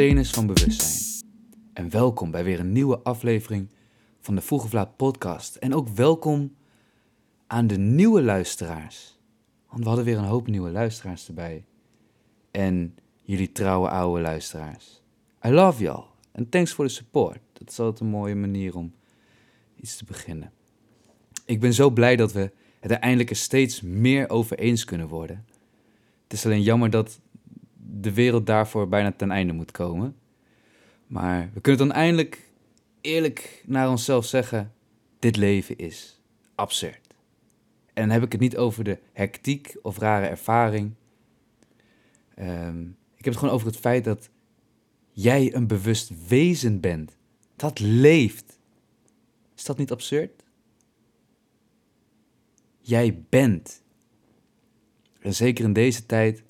van bewustzijn. En welkom bij weer een nieuwe aflevering van de Vroege Vlaat podcast. En ook welkom aan de nieuwe luisteraars. Want we hadden weer een hoop nieuwe luisteraars erbij. En jullie trouwe oude luisteraars. I love y'all. En thanks voor de support. Dat is altijd een mooie manier om iets te beginnen. Ik ben zo blij dat we het er eindelijk er steeds meer over eens kunnen worden. Het is alleen jammer dat de wereld daarvoor bijna ten einde moet komen. Maar we kunnen dan eindelijk eerlijk naar onszelf zeggen: dit leven is absurd. En dan heb ik het niet over de hectiek of rare ervaring. Ehm, ik heb het gewoon over het feit dat jij een bewust wezen bent. Dat leeft. Is dat niet absurd? Jij bent. En zeker in deze tijd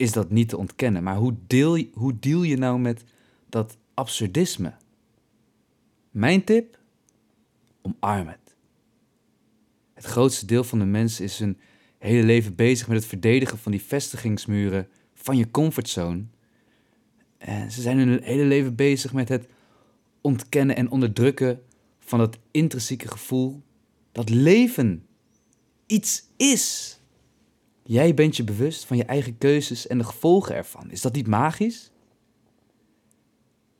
is dat niet te ontkennen. Maar hoe deel, je, hoe deal je nou met dat absurdisme? Mijn tip? Omarm het. Het grootste deel van de mensen is hun hele leven bezig met het verdedigen van die vestigingsmuren van je comfortzone. En ze zijn hun hele leven bezig met het ontkennen en onderdrukken van dat intrinsieke gevoel dat leven iets is. Jij bent je bewust van je eigen keuzes en de gevolgen ervan. Is dat niet magisch?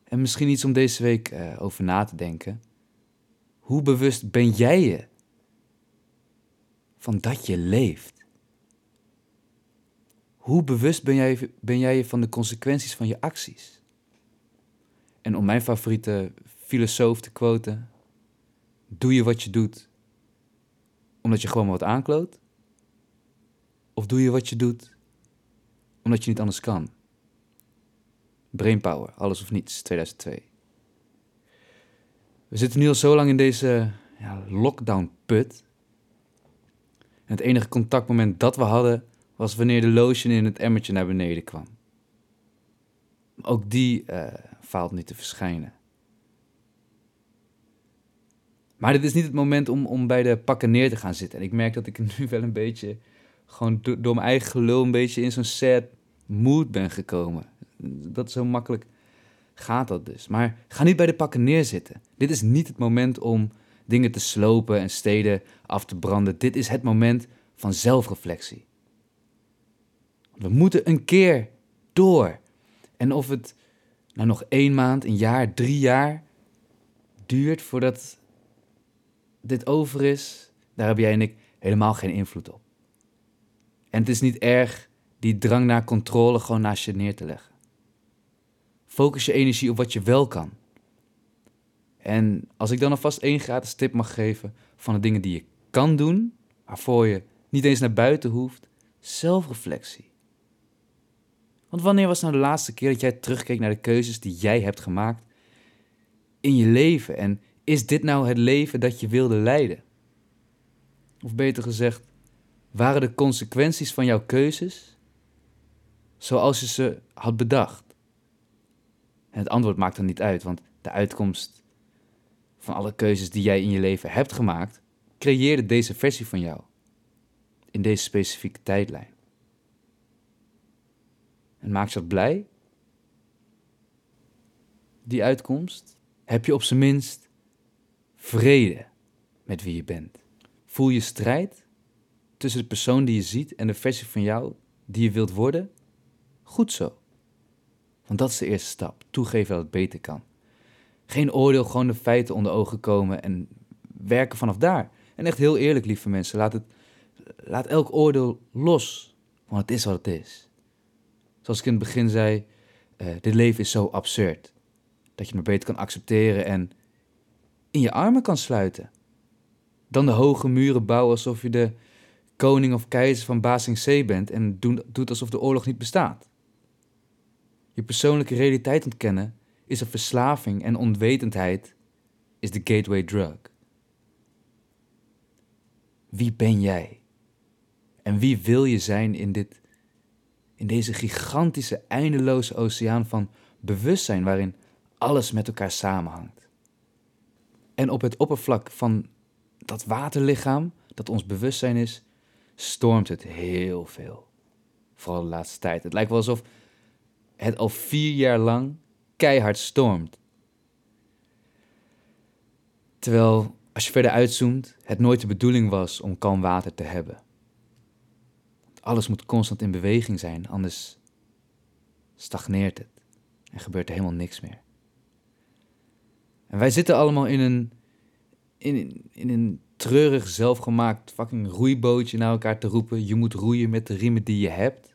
En misschien iets om deze week uh, over na te denken. Hoe bewust ben jij je van dat je leeft? Hoe bewust ben jij, ben jij je van de consequenties van je acties? En om mijn favoriete filosoof te quoten: Doe je wat je doet omdat je gewoon wat aankloot? Of doe je wat je doet omdat je niet anders kan? Brainpower, alles of niets, 2002. We zitten nu al zo lang in deze ja, lockdown-put. En het enige contactmoment dat we hadden was wanneer de lotion in het emmertje naar beneden kwam. Ook die uh, faalt niet te verschijnen. Maar dit is niet het moment om, om bij de pakken neer te gaan zitten. En ik merk dat ik nu wel een beetje, gewoon door mijn eigen gelul, een beetje in zo'n sad mood ben gekomen. Dat zo makkelijk gaat dat dus. Maar ga niet bij de pakken neerzitten. Dit is niet het moment om dingen te slopen en steden af te branden. Dit is het moment van zelfreflectie. We moeten een keer door. En of het nou nog één maand, een jaar, drie jaar duurt voordat dit over is, daar heb jij en ik helemaal geen invloed op. En het is niet erg die drang naar controle gewoon naast je neer te leggen. Focus je energie op wat je wel kan. En als ik dan alvast één gratis tip mag geven van de dingen die je kan doen, waarvoor je niet eens naar buiten hoeft, zelfreflectie. Want wanneer was nou de laatste keer dat jij terugkeek naar de keuzes die jij hebt gemaakt in je leven en is dit nou het leven dat je wilde leiden? Of beter gezegd, waren de consequenties van jouw keuzes zoals je ze had bedacht? En het antwoord maakt er niet uit, want de uitkomst van alle keuzes die jij in je leven hebt gemaakt, creëerde deze versie van jou in deze specifieke tijdlijn. En maakt je dat blij? Die uitkomst? Heb je op zijn minst vrede met wie je bent. Voel je strijd tussen de persoon die je ziet en de versie van jou die je wilt worden? Goed zo. Want dat is de eerste stap. Toegeven dat het beter kan. Geen oordeel, gewoon de feiten onder ogen komen en werken vanaf daar. En echt heel eerlijk, lieve mensen, laat, het, laat elk oordeel los. Want het is wat het is. Zoals ik in het begin zei, uh, dit leven is zo absurd. Dat je maar beter kan accepteren en in je armen kan sluiten. Dan de hoge muren bouwen alsof je de koning of keizer van Basing C bent en doet alsof de oorlog niet bestaat. Je persoonlijke realiteit ontkennen is een verslaving en onwetendheid is de gateway drug. Wie ben jij? En wie wil je zijn in, dit, in deze gigantische, eindeloze oceaan van bewustzijn waarin alles met elkaar samenhangt? En op het oppervlak van dat waterlichaam, dat ons bewustzijn is, stormt het heel veel. Vooral de laatste tijd. Het lijkt wel alsof het al vier jaar lang keihard stormt. Terwijl, als je verder uitzoomt, het nooit de bedoeling was om kalm water te hebben. Alles moet constant in beweging zijn, anders stagneert het en gebeurt er helemaal niks meer. En wij zitten allemaal in een, in, in een treurig zelfgemaakt fucking roeibootje naar elkaar te roepen. Je moet roeien met de riemen die je hebt.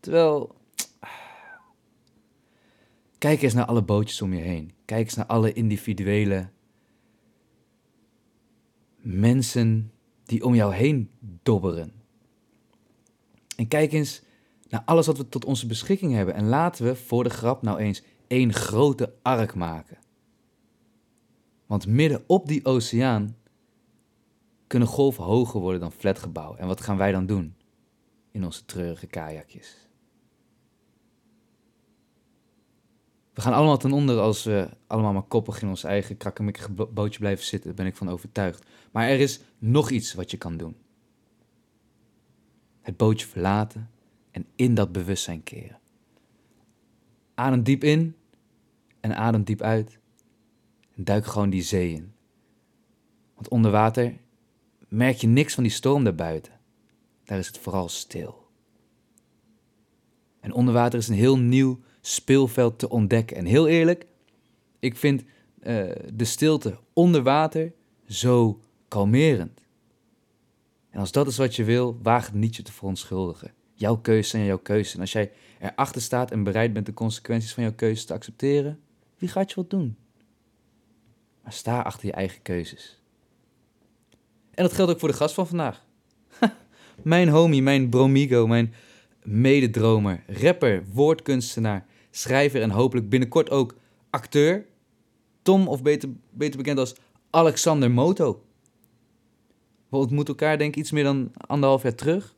Terwijl. Kijk eens naar alle bootjes om je heen. Kijk eens naar alle individuele mensen die om jou heen dobberen. En kijk eens naar alles wat we tot onze beschikking hebben. En laten we voor de grap nou eens één grote ark maken. Want midden op die oceaan kunnen golven hoger worden dan flatgebouwen. En wat gaan wij dan doen in onze treurige kajakjes? We gaan allemaal ten onder als we allemaal maar koppig in ons eigen krakkemikkige bootje blijven zitten, daar ben ik van overtuigd. Maar er is nog iets wat je kan doen. Het bootje verlaten en in dat bewustzijn keren. Adem diep in en adem diep uit. En duik gewoon die zee in. Want onder water merk je niks van die storm daarbuiten. Daar is het vooral stil. En onder water is een heel nieuw speelveld te ontdekken. En heel eerlijk, ik vind uh, de stilte onder water zo kalmerend. En als dat is wat je wil, waag het niet je te verontschuldigen. Jouw keuze zijn jouw keuze. En als jij erachter staat en bereid bent de consequenties van jouw keuze te accepteren, wie gaat je wat doen? Maar sta achter je eigen keuzes. En dat geldt ook voor de gast van vandaag. mijn homie, mijn bromigo, mijn mededromer, rapper, woordkunstenaar, schrijver en hopelijk binnenkort ook acteur. Tom, of beter, beter bekend als Alexander Moto. We ontmoeten elkaar denk ik iets meer dan anderhalf jaar terug.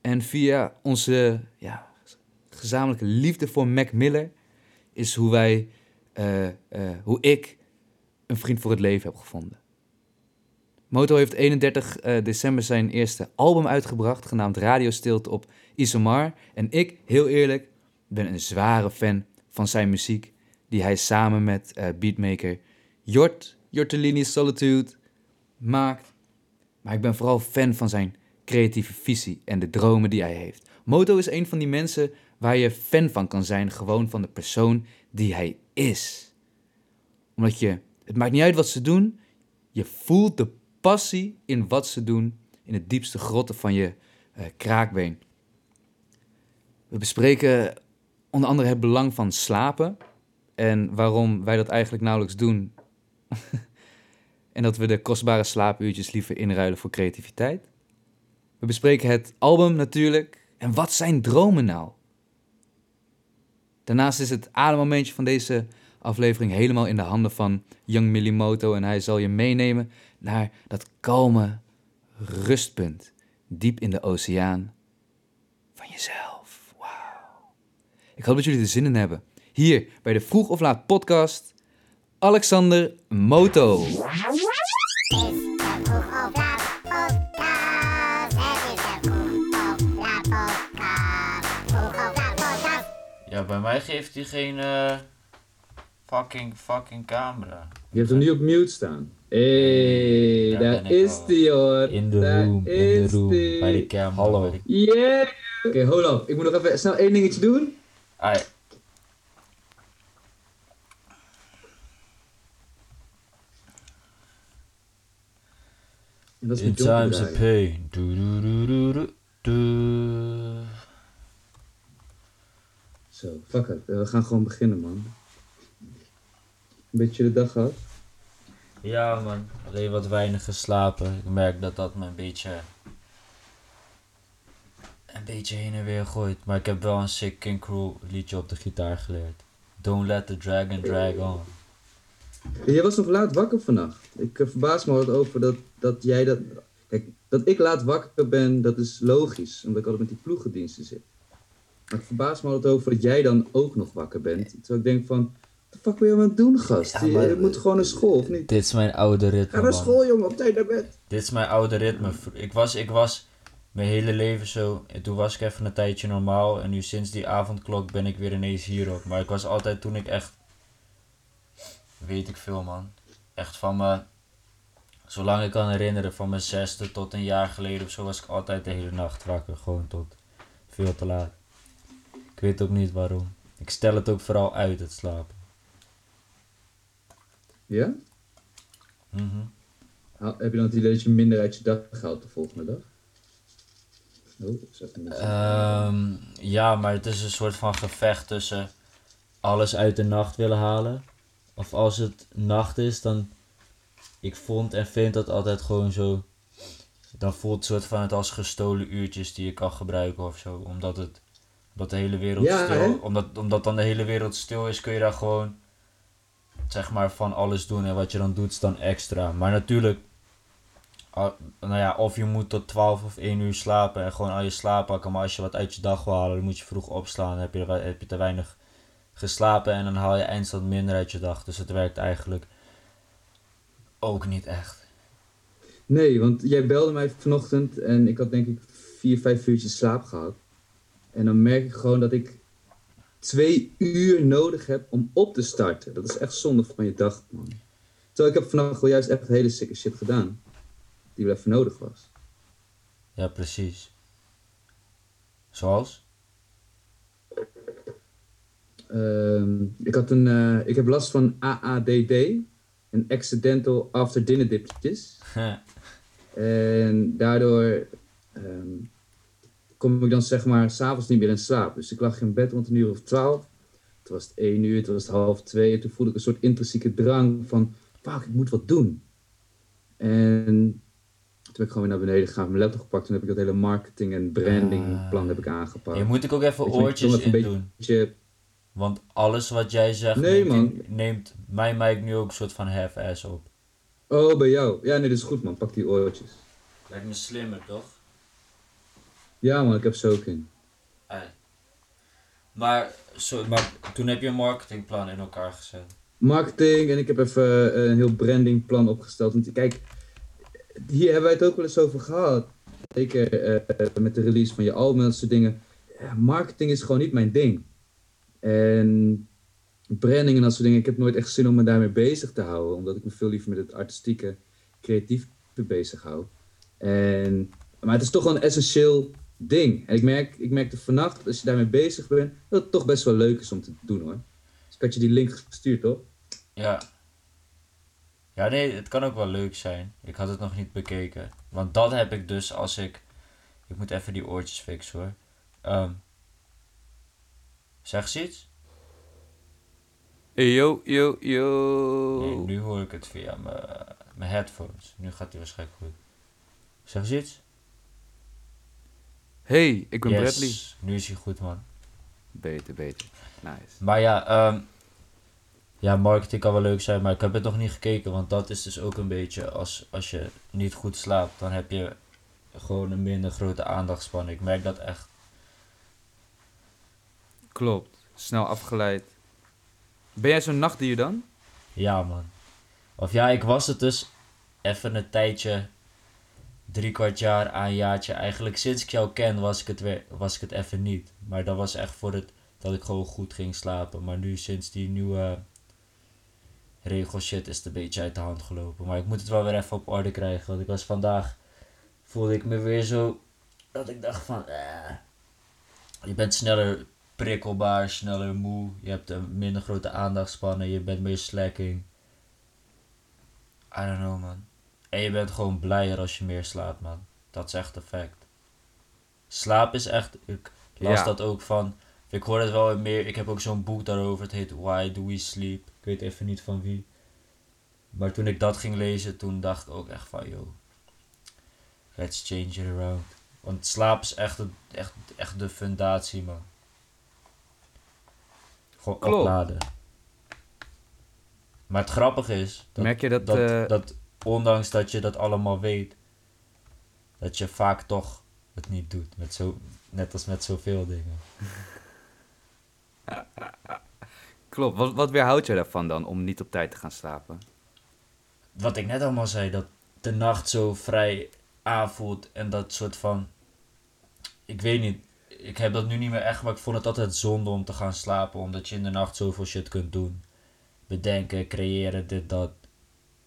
En via onze ja, gezamenlijke liefde voor Mac Miller is hoe wij, uh, uh, hoe ik een vriend voor het leven heb gevonden. Moto heeft 31 uh, eh, december zijn eerste album uitgebracht, genaamd Radio Stilte op Isomar. En ik, heel eerlijk, ben een zware fan van zijn muziek, die hij samen met uh, beatmaker Jort, Jortellini Solitude, maakt. Maar ik ben vooral fan van zijn creatieve visie en de dromen die hij heeft. Moto is een van die mensen waar je fan van kan zijn, gewoon van de persoon die hij is. Omdat je, het maakt niet uit wat ze doen, je voelt de passie in wat ze doen in het diepste grotten van je uh, kraakbeen. We bespreken onder andere het belang van slapen en waarom wij dat eigenlijk nauwelijks doen. en dat we de kostbare slaapuurtjes liever inruilen voor creativiteit. We bespreken het album natuurlijk. En wat zijn dromen nou? Daarnaast is het ademmomentje van deze aflevering helemaal in de handen van Young Milimoto. En hij zal je meenemen naar dat kalme rustpunt diep in de oceaan van jezelf. Wauw. Ik hoop dat jullie er zin in hebben. Hier bij de Vroeg of Laat podcast, Alexander Moto. Ja, bij mij geeft hij geen uh, fucking, fucking camera. Je hebt hem nu op mute staan. Hé, hey, daar, is die hoor. In de room, in de room, bij de camera. Hallo. Yeah! Oké, okay, hold on. Ik moet nog even snel één dingetje doen. Ai. In times of pain. Do, do, do, do, do, do. Zo, fuck it. We gaan gewoon beginnen, man. Een beetje de dag gehad? Ja, man. Alleen wat weinig geslapen. Ik merk dat dat me een beetje... Een beetje heen en weer gooit. Maar ik heb wel een sick King Crew liedje op de gitaar geleerd. Don't let the dragon drag on. Je was nog laat wakker vannacht. Ik uh, verbaas me wat over dat, dat jij dat... Kijk, dat ik laat wakker ben, dat is logisch. Omdat ik altijd met die ploegendiensten zit. Maar ik verbaas me altijd over dat jij dan ook nog wakker bent. Terwijl ik denk van, fuck ben je aan het doen, gast? Ja, je, moet gewoon naar school, of niet? Dit is mijn oude ritme, Ga naar school, jongen, op tijd naar bed. Dit is mijn oude ritme. Ik was, ik was mijn hele leven zo. En toen was ik even een tijdje normaal. En nu sinds die avondklok ben ik weer ineens hierop. Maar ik was altijd toen ik echt. Weet ik veel, man. Echt van me. Zolang ik kan herinneren, van mijn zesde tot een jaar geleden of zo, was ik altijd de hele nacht wakker. Gewoon tot veel te laat. Ik weet ook niet waarom. Ik stel het ook vooral uit, het slapen. Ja? Mhm. Heb je dan het idee dat je minder uit je dag haalt de volgende dag? Oh, ik zat niet. Ehm, ja, maar het is een soort van gevecht tussen alles uit de nacht willen halen. Of als het nacht is, dan. Ik vond en vind dat altijd gewoon zo. Dan voelt het soort van het als gestolen uurtjes die je kan gebruiken of zo. Omdat het. Omdat de hele wereld Ja, stil. hè? Omdat, omdat dan de hele wereld stil is, kun je daar gewoon. Zeg maar van alles doen. En wat je dan doet is dan extra. Maar natuurlijk. Nou ja, of je moet tot 12 of 1 uur slapen en gewoon al je slaap pakken. Maar als je wat uit je dag wil halen, dan moet je vroeg opslaan. Dan heb je, heb je te weinig geslapen en dan haal je eindstand minder uit je dag. Dus het werkt eigenlijk ook niet echt. Nee, want jij belde mij vanochtend en ik had denk ik vier, vijf uurtjes slaap gehad. En dan merk ik gewoon dat ik twee uur nodig heb om op te starten. Dat is echt zonde van je dag, man. Terwijl ik heb vannacht wel juist echt hele sikke shit gedaan. Die wel even nodig was. Ja, precies. Zoals? Ehm, ik, had een, eh, ik heb last van AADD. Een accidental after dinner dipjes. En daardoor ehm, kom ik dan zeg maar s'avonds niet meer in slaap. Dus ik lag in bed rond een uur of twaalf. Toen was het één uur, toen was het half twee. En toen voelde ik een soort intrinsieke drang van... Fuck, ik moet wat doen. En toen ben ik gewoon weer naar beneden gegaan, mijn laptop gepakt. Toen heb ik dat hele marketing en branding plan heb ik aangepakt. Je moet ik ook even Weet oortjes in doen. beetje- Want alles wat jij zegt Nee, neemt, neemt mijn mic nu ook een soort van half-ass op. Oh, bij jou. Ja, nee, dat is goed man. Pak die oortjes. Lijkt me slimmer, toch? Ja man, ik heb ze ook. Maar, zo, maar toen heb je een marketingplan in elkaar gezet. marketing en ik heb even eh, een heel brandingplan opgesteld. Want kijk, hier hebben wij het ook wel eens over gehad. Zeker eh, met de release van je album en dat soort dingen. Ja, marketing is gewoon niet mijn ding. En branding en dat soort dingen, ik heb nooit echt zin om me daarmee bezig te houden. Omdat ik me veel liever met het artistieke, creatieve bezig hou. En, maar het is toch wel een essentieel ding. En ik, merk, ik merkte vannacht, als je daarmee bezig bent, dat het toch best wel leuk is om te doen hoor. Dus ik had je die link gestuurd, toch? Ja. Ja, nee, het kan ook wel leuk zijn. Ik had het nog niet bekeken. Want dat heb ik dus als ik... Ik moet even die oortjes fixen hoor. Ehm zeg ze iets? Yo, yo, yo. Nee, nu hoor ik het via mijn mijn headphones. Nu gaat die waarschijnlijk goed. Zeg ze iets? Hey, ik ben Yes, Bradley. Nu is hij goed, man. Beter, beter. Nice. Maar ja, ehm ja, marketing kan wel leuk zijn, maar ik heb het nog niet gekeken. Want dat is dus ook een beetje, als, als je niet goed slaapt, dan heb je gewoon een minder grote aandachtspannen. Ik merk dat echt. Klopt. Snel afgeleid. Ben jij zo'n nachtdier dan? Ja, man. Of ja, ik was het dus even een tijdje, drie kwart jaar aan jaartje. Eigenlijk sinds ik jou ken was ik het, weer, was ik het even niet. Maar dat was echt voor het, dat ik gewoon goed ging slapen. Maar nu sinds die nieuwe regel shit is het een beetje uit de hand gelopen. Maar ik moet het wel weer even op orde krijgen. Want ik was vandaag, voelde ik me weer zo, dat ik dacht van, eh, je bent sneller prikkelbaar, sneller moe. Je hebt een minder grote aandachtspannen, je bent meer slacking. I don't know, man. En je bent gewoon blijer als je meer slaapt, man. Dat is echt een fact. Slaap is echt... Ik las Ja. dat ook van... Ik hoor het wel meer... Ik heb ook zo'n boek daarover. Het heet Why Do We Sleep? Ik weet even niet van wie. Maar toen ik dat ging lezen, toen dacht ik ook echt van... Yo, let's change it around. Want slaap is echt, echt, echt de fundatie, man. Gewoon Klopt. opladen. Maar het grappige is... Dat Merk je dat... dat, eh, dat ondanks dat je dat allemaal weet, dat je vaak toch het niet doet. Met zo, net als met zoveel dingen. Klopt. Wat, wat weerhoudt jij daarvan dan om niet op tijd te gaan slapen? Wat ik net allemaal zei, dat de nacht zo vrij aanvoelt en dat soort van ik weet niet. Ik heb dat nu niet meer echt, maar ik vond het altijd zonde om te gaan slapen. Omdat je in de nacht zoveel shit kunt doen. Bedenken, creëren, dit, dat.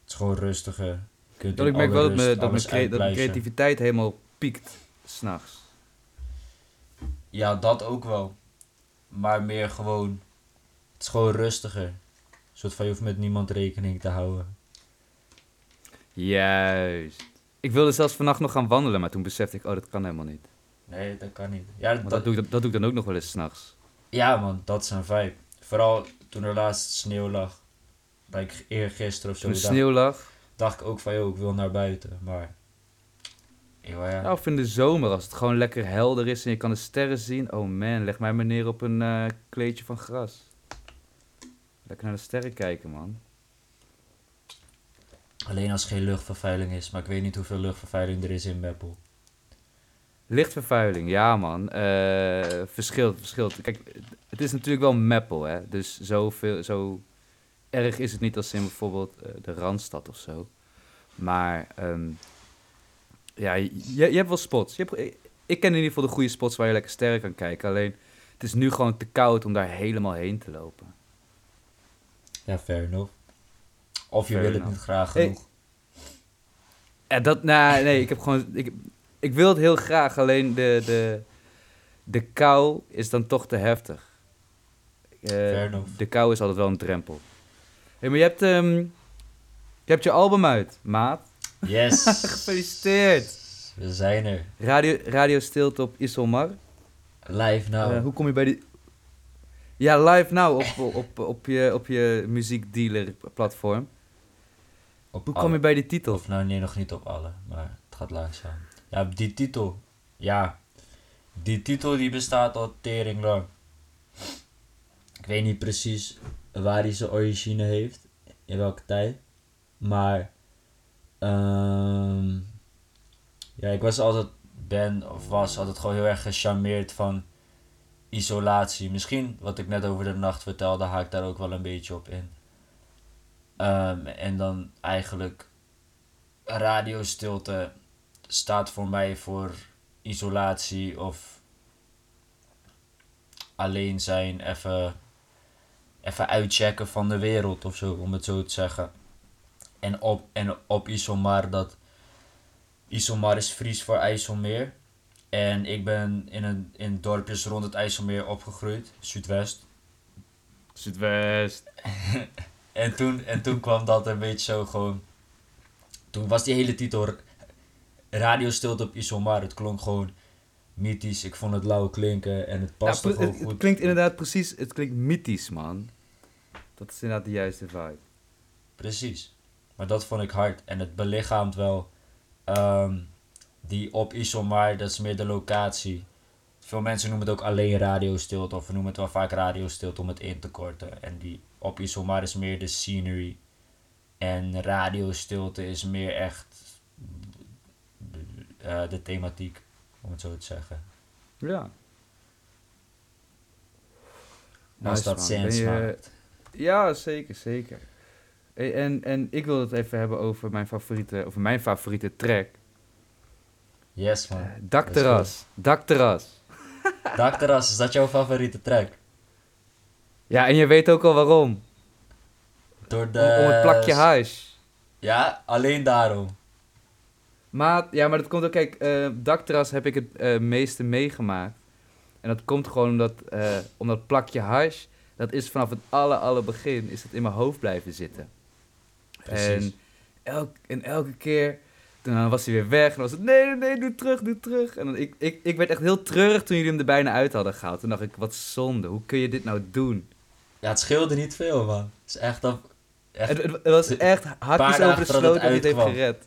Het is gewoon rustiger. Kunt Dat ik merk wel dat, rust dat, mijn crea- dat mijn creativiteit helemaal piekt s'nachts. Ja, dat ook wel. Maar meer gewoon. Het is gewoon rustiger. Een soort van je hoeft met niemand rekening te houden. Juist. Ik wilde zelfs vannacht nog gaan wandelen, maar toen besefte ik, oh, dat kan helemaal niet. Nee, dat kan niet. Ja, dat, dat, doe ik, dat doe ik dan ook nog wel eens s'nachts. ja man, dat is een vibe. Vooral toen er laatst sneeuw lag. Like eergisteren of zo. Toen de sneeuw lag. dacht ik ook van, joh, ik wil naar buiten. Maar. Ja, ja. Ja, of in de zomer, als het gewoon lekker helder is en je kan de sterren zien. Oh man, leg mij maar neer op een eh, kleedje van gras. Lekker naar de sterren kijken, man. Alleen als er geen luchtvervuiling is. Maar ik weet niet hoeveel luchtvervuiling er is in Meppel. Lichtvervuiling, ja man. Eh verschilt, verschilt. Kijk, het is natuurlijk wel Meppel, hè. Dus zoveel, zo erg is het niet als in bijvoorbeeld eh, de Randstad of zo. Maar ehm, ja, je, je hebt wel spots. Je hebt, ik, ken in ieder geval de goede spots waar je lekker sterren kan kijken. Alleen, het is nu gewoon te koud om daar helemaal heen te lopen. Ja, fair enough. Of je Fair wil het niet graag Hey. genoeg. Ja, dat, nou, nee, ik heb gewoon, ik, ik wil het heel graag, alleen de, de, de kou is dan toch te heftig. Eh, Fair enough. de kou is altijd wel een drempel. Hey, maar je hebt, ehm, je hebt je album uit, maat. Yes. Gefeliciteerd. We zijn er. Radio, radio Stilte op Isolmar. Live nou. Eh, hoe kom je bij die... Ja, live nou op, op, op, je, op je muziekdealer platform. op Hoe alle- kom je bij die titel? Of nou nee, nog niet op alle, maar het gaat langzaam. Ja, die titel. Ja. Die titel die bestaat al tering lang. Ik weet niet precies waar hij zijn origine heeft. In welke tijd. Maar. ehm ja, ik was altijd. Ben of was altijd gewoon heel erg gecharmeerd van isolatie. Misschien wat ik net over de nacht vertelde, haak daar ook wel een beetje op in. Ehm, en dan eigenlijk radiostilte staat voor mij voor isolatie of alleen zijn, even, even uitchecken van de wereld of zo, om het zo te zeggen. En op, en op Isomar, dat Isomar is Fries voor IJsselmeer. En ik ben in, een, in dorpjes rond het IJsselmeer opgegroeid, Zuidwest. Zuidwest. En toen, en toen kwam dat een beetje zo gewoon. Toen was die hele titel Radio Stilte op Isomar. Het klonk gewoon mythisch. Ik vond het lauw klinken en het Ja, pre- gewoon het, het goed. klinkt inderdaad precies, het klinkt mythisch, man. Dat is inderdaad de juiste vibe. Precies. Maar dat vond ik hard. En het belichaamt wel ehm, die op Isomar, dat is meer de locatie. Veel mensen noemen het ook alleen radiostilte, of we noemen het wel vaak radiostilte om het in te korten. En die op Isomar is meer de scenery. En radiostilte is meer echt eh, de thematiek, om het zo te zeggen. Ja. Als Nice, dat maakt. Ja, zeker, zeker. En, en ik wil het even hebben over mijn favoriete, over mijn favoriete track. Yes man. Eh, Dakterras. Dakterras. Dakterras, is dat jouw favoriete track? Ja, en je weet ook al waarom. Door de... Om, om het plakje hash. Ja, alleen daarom. Maar, ja, maar dat komt ook, kijk, eh dakterras heb ik het eh, meeste meegemaakt. En dat komt gewoon omdat, eh omdat plakje hash, dat is vanaf het aller, aller begin, is het in mijn hoofd blijven zitten. Precies. En, elk, en elke keer, dan was hij weer weg. En dan was het, nee, nee, nee, doe terug, doe terug. En dan, ik, ik, ik werd echt heel treurig toen jullie hem er bijna uit hadden gehaald. Toen dacht ik, wat zonde, hoe kun je dit nou doen? Ja, het scheelde niet veel, man. Het is echt op... Echt, Het, het, het was echt hakjes over de sloot dat hij het heeft gered.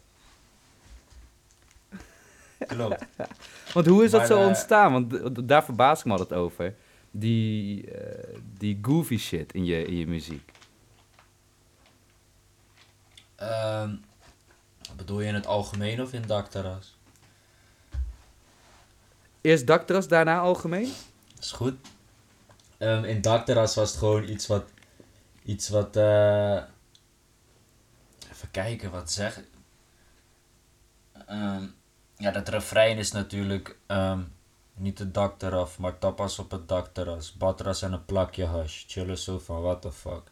Klopt. Want hoe is dat Maar, zo eh, ontstaan? Want daar verbaas ik me altijd over. Die, eh, die goofy shit in je, in je muziek. Ehm, bedoel je in het algemeen of in dakterras? Eerst dakterras, daarna algemeen? Is goed. Ehm, in dakterras was het gewoon iets wat... Iets wat... eh, even kijken, wat zeg... Ehm, ja, dat refrein is natuurlijk... ehm, niet het dak eraf, maar tapas op het dakterras. Batras en een plakje hash. Chillen zo van, what the fuck.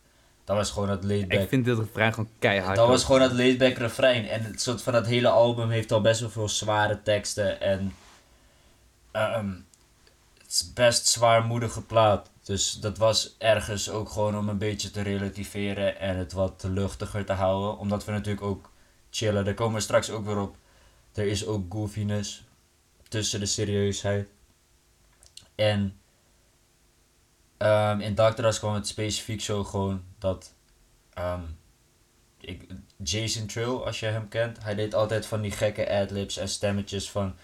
Dat was gewoon het laidback. Ik vind dit refrein gewoon keihard. Dat was gewoon het laidback refrein. En het soort van dat hele album heeft al best wel veel zware teksten. En ehm, het is best zwaarmoedige plaat. Dus dat was ergens ook gewoon om een beetje te relativeren en het wat luchtiger te houden. Omdat we natuurlijk ook chillen. Daar komen we straks ook weer op. Er is ook goofiness tussen de serieusheid. En um, in Doctoras kwam het specifiek zo gewoon dat ehm, ik, Jason Trill, als je hem kent, hij deed altijd van die gekke adlibs en stemmetjes van.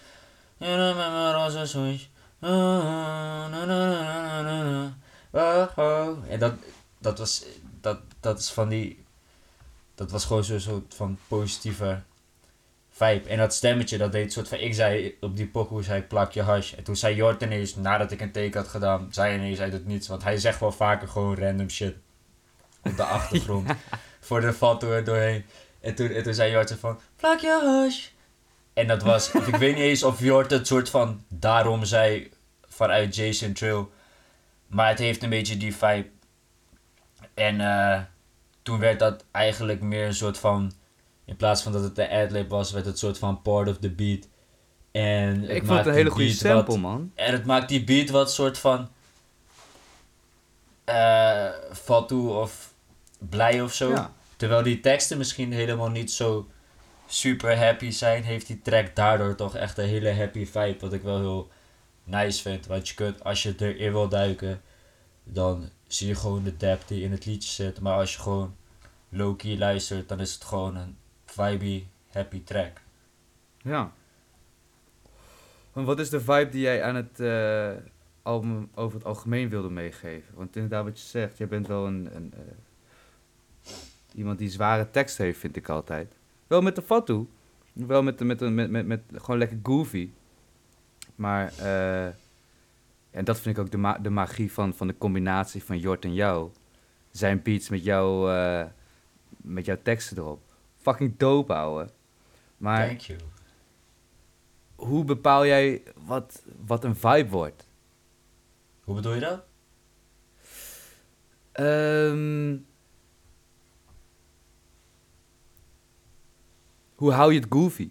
En dat, dat was, dat, dat is van die, dat was gewoon zo'n soort van positieve vibe. En dat stemmetje, dat deed soort van, ik zei op die pokoe, zei plak je hash. En toen zei Jort ineens, nadat ik een teken had gedaan, zei ineens uit het niets. Want hij zegt wel vaker gewoon random shit op de achtergrond. Voor de foto er doorheen. En toen, en toen zei Jort van, plak je hash. En dat was, ik weet niet eens of Jort het soort van daarom zei vanuit Jason Trill. Maar het heeft een beetje die vibe. En uh, toen werd dat eigenlijk meer een soort van. In plaats van dat het de adlib was, werd het soort van part of the beat. En ik vond het een hele goede sample, wat, man. En het maakt die beat wat soort van. Uh, fatu of blij of zo. Ja. Terwijl die teksten misschien helemaal niet zo super happy zijn, heeft die track daardoor toch echt een hele happy vibe. Wat ik wel heel nice vind. Want je kunt, als je erin wil duiken, dan zie je gewoon de depth die in het liedje zit. Maar als je gewoon low-key luistert, dan is het gewoon een vibey, happy track. Ja. wat is de vibe die jij aan het uh, album over het algemeen wilde meegeven? Want inderdaad wat je zegt, jij bent wel een, een uh, iemand die zware tekst heeft, vind ik altijd. Wel met de fatu. Wel met, met, met, met, met, gewoon lekker goofy. Maar, uh, en dat vind ik ook de, ma de magie van, van de combinatie van Jort en jou. Zijn beats met, jou, met jouw teksten erop. Fucking dope, ouwe. Maar, Thank you. Hoe bepaal jij wat, wat een vibe wordt? Hoe bedoel je dat? Um, hoe hou je het goofy?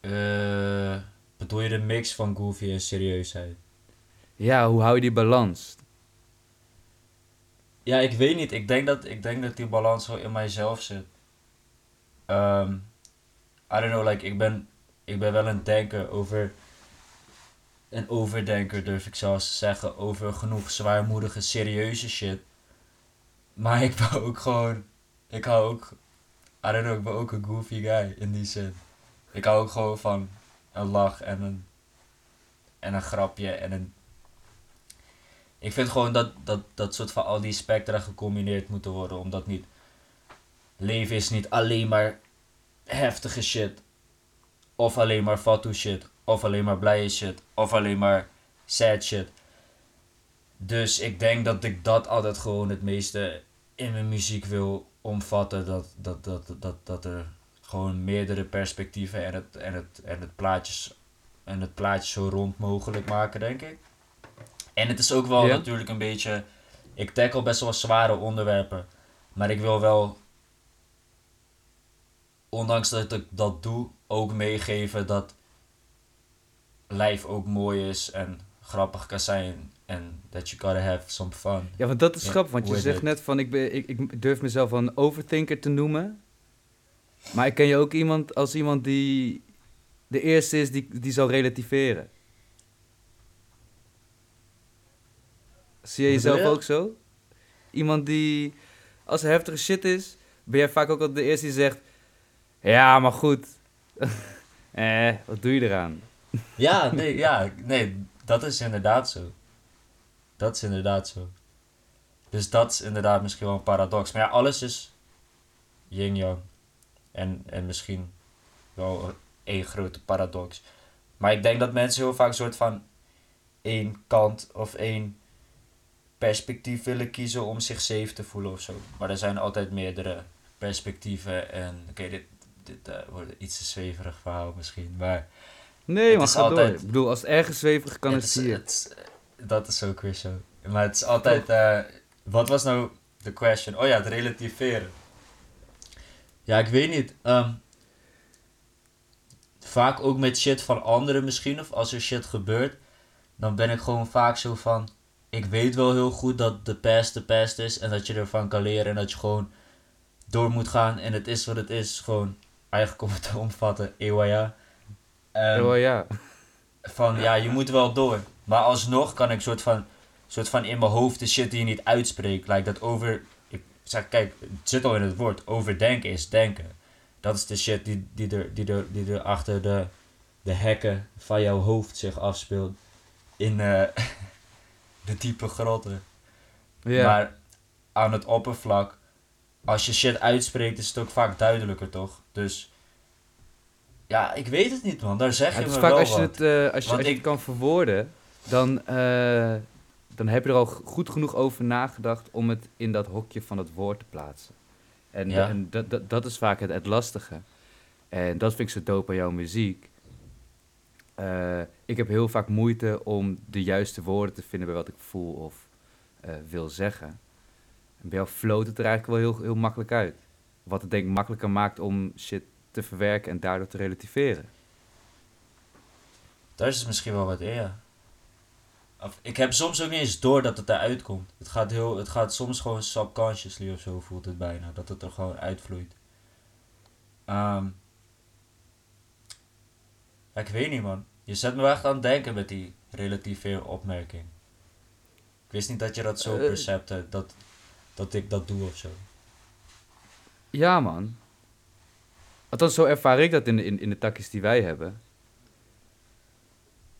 Uh, bedoel je de mix van goofy en serieusheid? Ja, hoe hou je die balans? Ja, ik weet niet. Ik denk dat, ik denk dat die balans wel in mijzelf zit. Um, I don't know, like, ik ben, ik ben wel een denker over... Een overdenker, durf ik zelfs te zeggen, over genoeg zwaarmoedige, serieuze shit. Maar ik ben ook gewoon... Ik hou ook... I don't know, ik ben ook een goofy guy, in die zin. Ik hou ook gewoon van een lach en een, en een grapje en een... Ik vind gewoon dat, dat dat soort van al die spectra gecombineerd moeten worden, omdat niet... Leven is niet alleen maar heftige shit. Of alleen maar fatu shit. Of alleen maar blije shit. Of alleen maar sad shit. Dus ik denk dat ik dat altijd gewoon het meeste in mijn muziek wil omvatten. Dat, dat, dat, dat, dat er gewoon meerdere perspectieven en het, en het, en het, plaatjes, en het plaatje zo rond mogelijk maken, denk ik. En het is ook wel natuurlijk een beetje. Ik tackle best wel zware onderwerpen. Maar ik wil wel. Ondanks dat ik dat doe, ook meegeven dat. Lijf ook mooi is en grappig kan zijn. En that you gotta have some fun. Ja, want dat is grappig. Want je zegt net van ik, ben, ik, ik durf mezelf een overthinker te noemen. Maar ik ken je ook iemand als iemand die de eerste is die, die zal relativeren. Zie je jezelf ook zo? Iemand die, als er heftige shit is, ben jij vaak ook al de eerste die zegt... Ja, maar goed. eh, wat doe je eraan? ja, nee, ja, nee, dat is inderdaad zo. Dat is inderdaad zo. Dus dat is inderdaad misschien wel een paradox. Maar ja, alles is yin-yang. En, en misschien wel één grote paradox. Maar ik denk dat mensen heel vaak een soort van één kant of één perspectief willen kiezen om zich safe te voelen of zo. Maar er zijn altijd meerdere perspectieven en oké, dit, dit uh, wordt iets te zweverig verhaal misschien. Maar Nee, Het maar is ga altijd- door. Ik bedoel, als het ergens zweverig kan, Het is- het hier. het dat is ook weer zo. Maar het is altijd... eh, wat was nou de question? Oh ja, het relativeren. Ja, ik weet niet. ehm, vaak ook met shit van anderen misschien. Of als er shit gebeurt. Dan ben ik gewoon vaak zo van... Ik weet wel heel goed dat de past de past is. En dat je ervan kan leren. En dat je gewoon door moet gaan. En het is wat het is. Gewoon eigenlijk om het te omvatten. Ewa ja. Ehm, Oh ja. van ja, je moet wel door. Maar alsnog kan ik soort van, soort van in mijn hoofd de shit die je niet uitspreekt. Like dat over. Ik zeg, kijk, het zit al in het woord. Overdenken is denken. Dat is de shit die, die, er, die, er, die er achter de, de hekken van jouw hoofd zich afspeelt. In eh, de diepe grotten. Ja. Maar aan het oppervlak, als je shit uitspreekt, is het ook vaak duidelijker, toch? Dus. Ja, ik weet het niet, man. Daar zeg Ja, je het me vaak wel als je, wat. het, eh, als je, als je het kan verwoorden, dan, eh, dan heb je er al goed genoeg over nagedacht om het in dat hokje van het woord te plaatsen. En, Ja. en dat, dat, dat is vaak het, het lastige. En dat vind ik zo dope aan jouw muziek. Eh, ik heb heel vaak moeite om de juiste woorden te vinden bij wat ik voel of eh, wil zeggen. En bij jou het er eigenlijk wel heel, heel makkelijk uit. Wat het denk ik makkelijker maakt om shit te verwerken en daardoor te relativeren. Daar is het misschien wel wat eer. Of, ik heb soms ook niet eens door dat het eruit komt. Het gaat, heel, het gaat soms gewoon subconsciously of zo voelt het bijna. Dat het er gewoon uitvloeit. Ehm, ik weet niet man. Je zet me echt aan het denken met die relatieve opmerking. Ik wist niet dat je dat zo Eh. percepte. Dat, dat ik dat doe of zo. Ja, man. Althans, zo ervaar ik dat in de, in, in de takjes die wij hebben.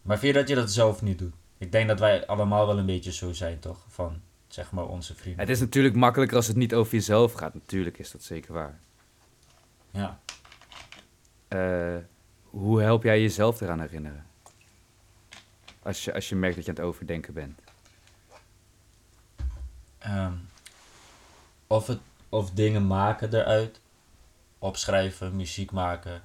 Maar vind je dat je dat zelf niet doet? Ik denk dat wij allemaal wel een beetje zo zijn, toch? Van, zeg maar, onze vrienden. Het is natuurlijk makkelijker als het niet over jezelf gaat. Natuurlijk is dat zeker waar. Ja. Eh, hoe help jij jezelf eraan herinneren? Als je, als je merkt dat je aan het overdenken bent. Ehm, of, het, of dingen maken eruit. Opschrijven, muziek maken.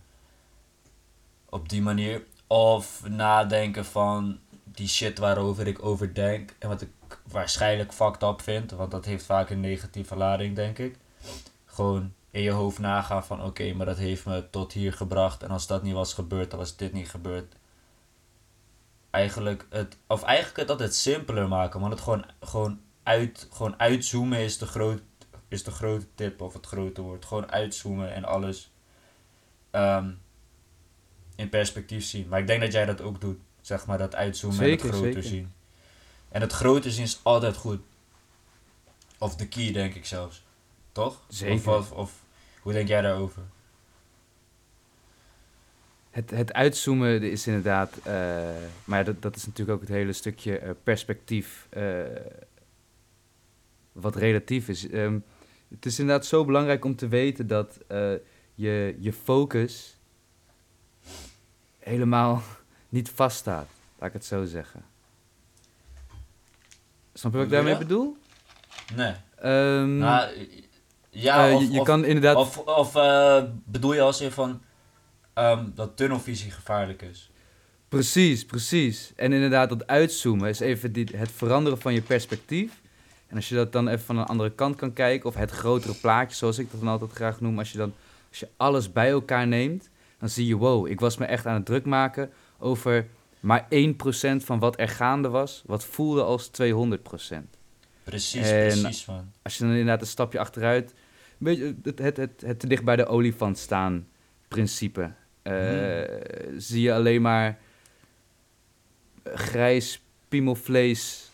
Op die manier. Of nadenken van die shit waarover ik overdenk. En wat ik waarschijnlijk fucked up vind. Want dat heeft vaak een negatieve lading, denk ik. Gewoon in je hoofd nagaan van oké, maar dat heeft me tot hier gebracht. En als dat niet was gebeurd, dan was dit niet gebeurd. Eigenlijk het, of eigenlijk het altijd simpeler maken. Want het gewoon, gewoon, uit, gewoon uitzoomen is de, groot, is de grote tip of het grote woord. Gewoon uitzoomen en alles ehm, in perspectief zien. Maar ik denk dat jij dat ook doet. Zeg maar dat uitzoomen en het groter zeker. zien. En het groter zien is altijd goed. Of de key, denk ik zelfs. Toch? Zeker. Of, of, of hoe denk jij daarover? Het, het uitzoomen is inderdaad... eh, maar dat, dat is natuurlijk ook het hele stukje eh, perspectief... eh, wat relatief is. Ehm, het is inderdaad zo belangrijk om te weten dat je, je focus helemaal niet vaststaat. Laat ik het zo zeggen. Snap je wat ik daarmee bedoel? Nee. Ehm, Nou, ja, eh, of, je, je of, kan inderdaad... of, of eh, bedoel je als in van ehm, dat tunnelvisie gevaarlijk is? Precies, precies. En inderdaad, dat uitzoomen is even die, het veranderen van je perspectief. En als je dat dan even van een andere kant kan kijken, of het grotere plaatje, zoals ik dat dan altijd graag noem, als je dan als je alles bij elkaar neemt, dan zie je, wow, ik was me echt aan het druk maken over maar 1% van wat er gaande was, wat voelde als 200%. Precies, En- precies man. Als je dan inderdaad een stapje achteruit, beetje het, het, het, het te dicht bij de olifant staan principe. Eh, Zie je alleen maar grijs piemelvlees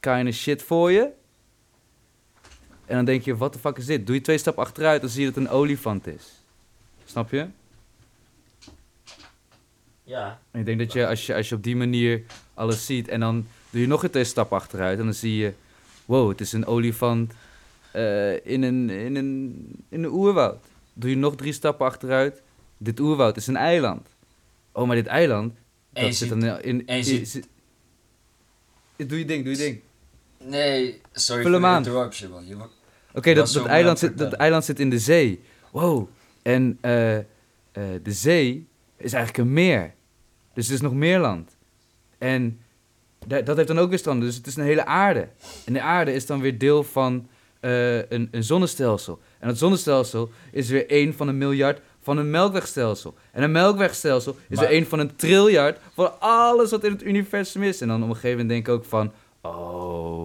kind of shit voor je. En dan denk je, wat de fuck is dit? Doe je twee stappen achteruit, dan zie je dat het een olifant is. Snap je? Ja. En ik denk dat je als, je, als je op die manier alles ziet en dan doe je nog een twee stappen achteruit en dan zie je, wow, het is een olifant eh, in, een, in, een, in een oerwoud. Doe je nog drie stappen achteruit, dit oerwoud is een eiland. Oh, maar dit eiland, dat zit dan in... zit- Doe je ding, doe je ding. Nee, sorry Vul voor hem de aan. interruption man. Oké, dat, zo dat, mooi eiland het zit, dat eiland zit in de zee. Wow. En eh, eh, de zee is eigenlijk een meer. Dus er is nog meer land. En da- dat heeft dan ook weer stranden. Dus het is een hele aarde. En de aarde is dan weer deel van eh, een, een zonnestelsel. En dat zonnestelsel is weer één van een miljard van een melkwegstelsel. En een melkwegstelsel is Maar- weer één van een triljard van alles wat in het universum is. En dan op een gegeven moment denk ik ook van... Oh,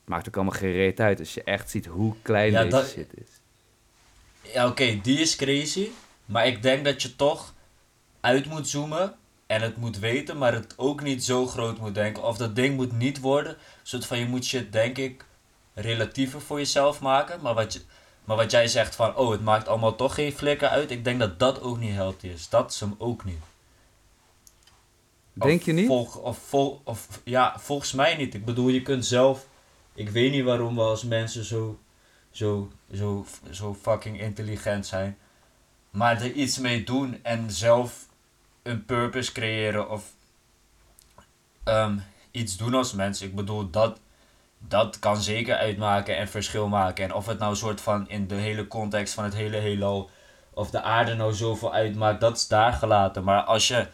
het maakt ook allemaal geen reet uit als je echt ziet hoe klein Ja, deze dat- shit is. Ja, oké, die is crazy. Maar ik denk dat je toch uit moet zoomen en het moet weten, maar het ook niet zo groot moet denken. Of dat ding moet niet worden. soort van je moet shit, denk ik, relatiever voor jezelf maken. Maar wat, je, maar wat jij zegt van, oh, het maakt allemaal toch geen flikker uit. Ik denk dat dat ook niet healthy is. Dat is hem ook niet. Denk Of je niet? Volg, of, vol, of ja, volgens mij niet. Ik bedoel, je kunt zelf. Ik weet niet waarom we als mensen zo, zo, zo, zo fucking intelligent zijn. Maar er iets mee doen en zelf een purpose creëren of ehm, iets doen als mens. Ik bedoel, dat, dat kan zeker uitmaken en verschil maken. En of het nou een soort van in de hele context van het hele heelal of de aarde nou zoveel uitmaakt, dat is daar gelaten. Maar als je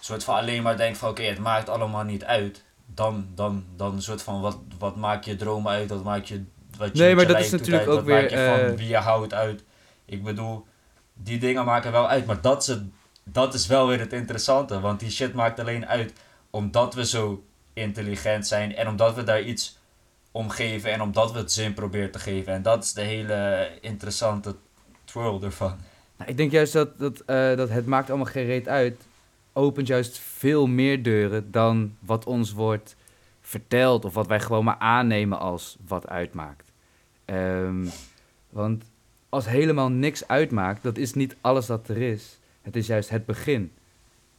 soort van alleen maar denkt van oké, het maakt allemaal niet uit. Dan, dan, dan soort van wat, wat maak je dromen uit, wat maak je wat je Nee, maar je dat is natuurlijk uit, ook weer, je van eh, wie je houdt uit. Ik bedoel, die dingen maken wel uit, maar dat is, het, dat is wel weer het interessante, want die shit maakt alleen uit omdat we zo intelligent zijn en omdat we daar iets om geven en omdat we het zin proberen te geven. En dat is de hele interessante twirl ervan. Nou, ik denk juist dat, dat, eh, dat het maakt allemaal geen uit. Opent juist veel meer deuren dan wat ons wordt verteld. Of wat wij gewoon maar aannemen als wat uitmaakt. Ehm, want als helemaal niks uitmaakt, dat is niet alles dat er is. Het is juist het begin.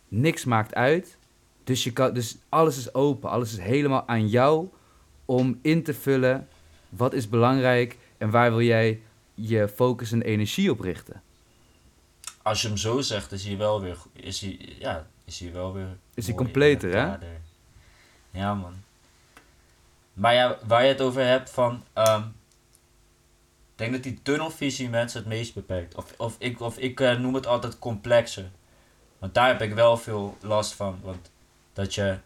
Niks maakt uit. Dus, je kan, dus alles is open. Alles is helemaal aan jou om in te vullen. Wat is belangrijk en waar wil jij je focus en energie op richten? Als je hem zo zegt, is hij wel weer, is hij, ja, is hij wel weer Is hij completer, hè? Ja, man. Maar ja, waar je het over hebt van... ehm, ik denk dat die tunnelvisie mensen het meest beperkt. Of, of ik, of ik eh, noem het altijd complexer. Want daar heb ik wel veel last van. Want dat je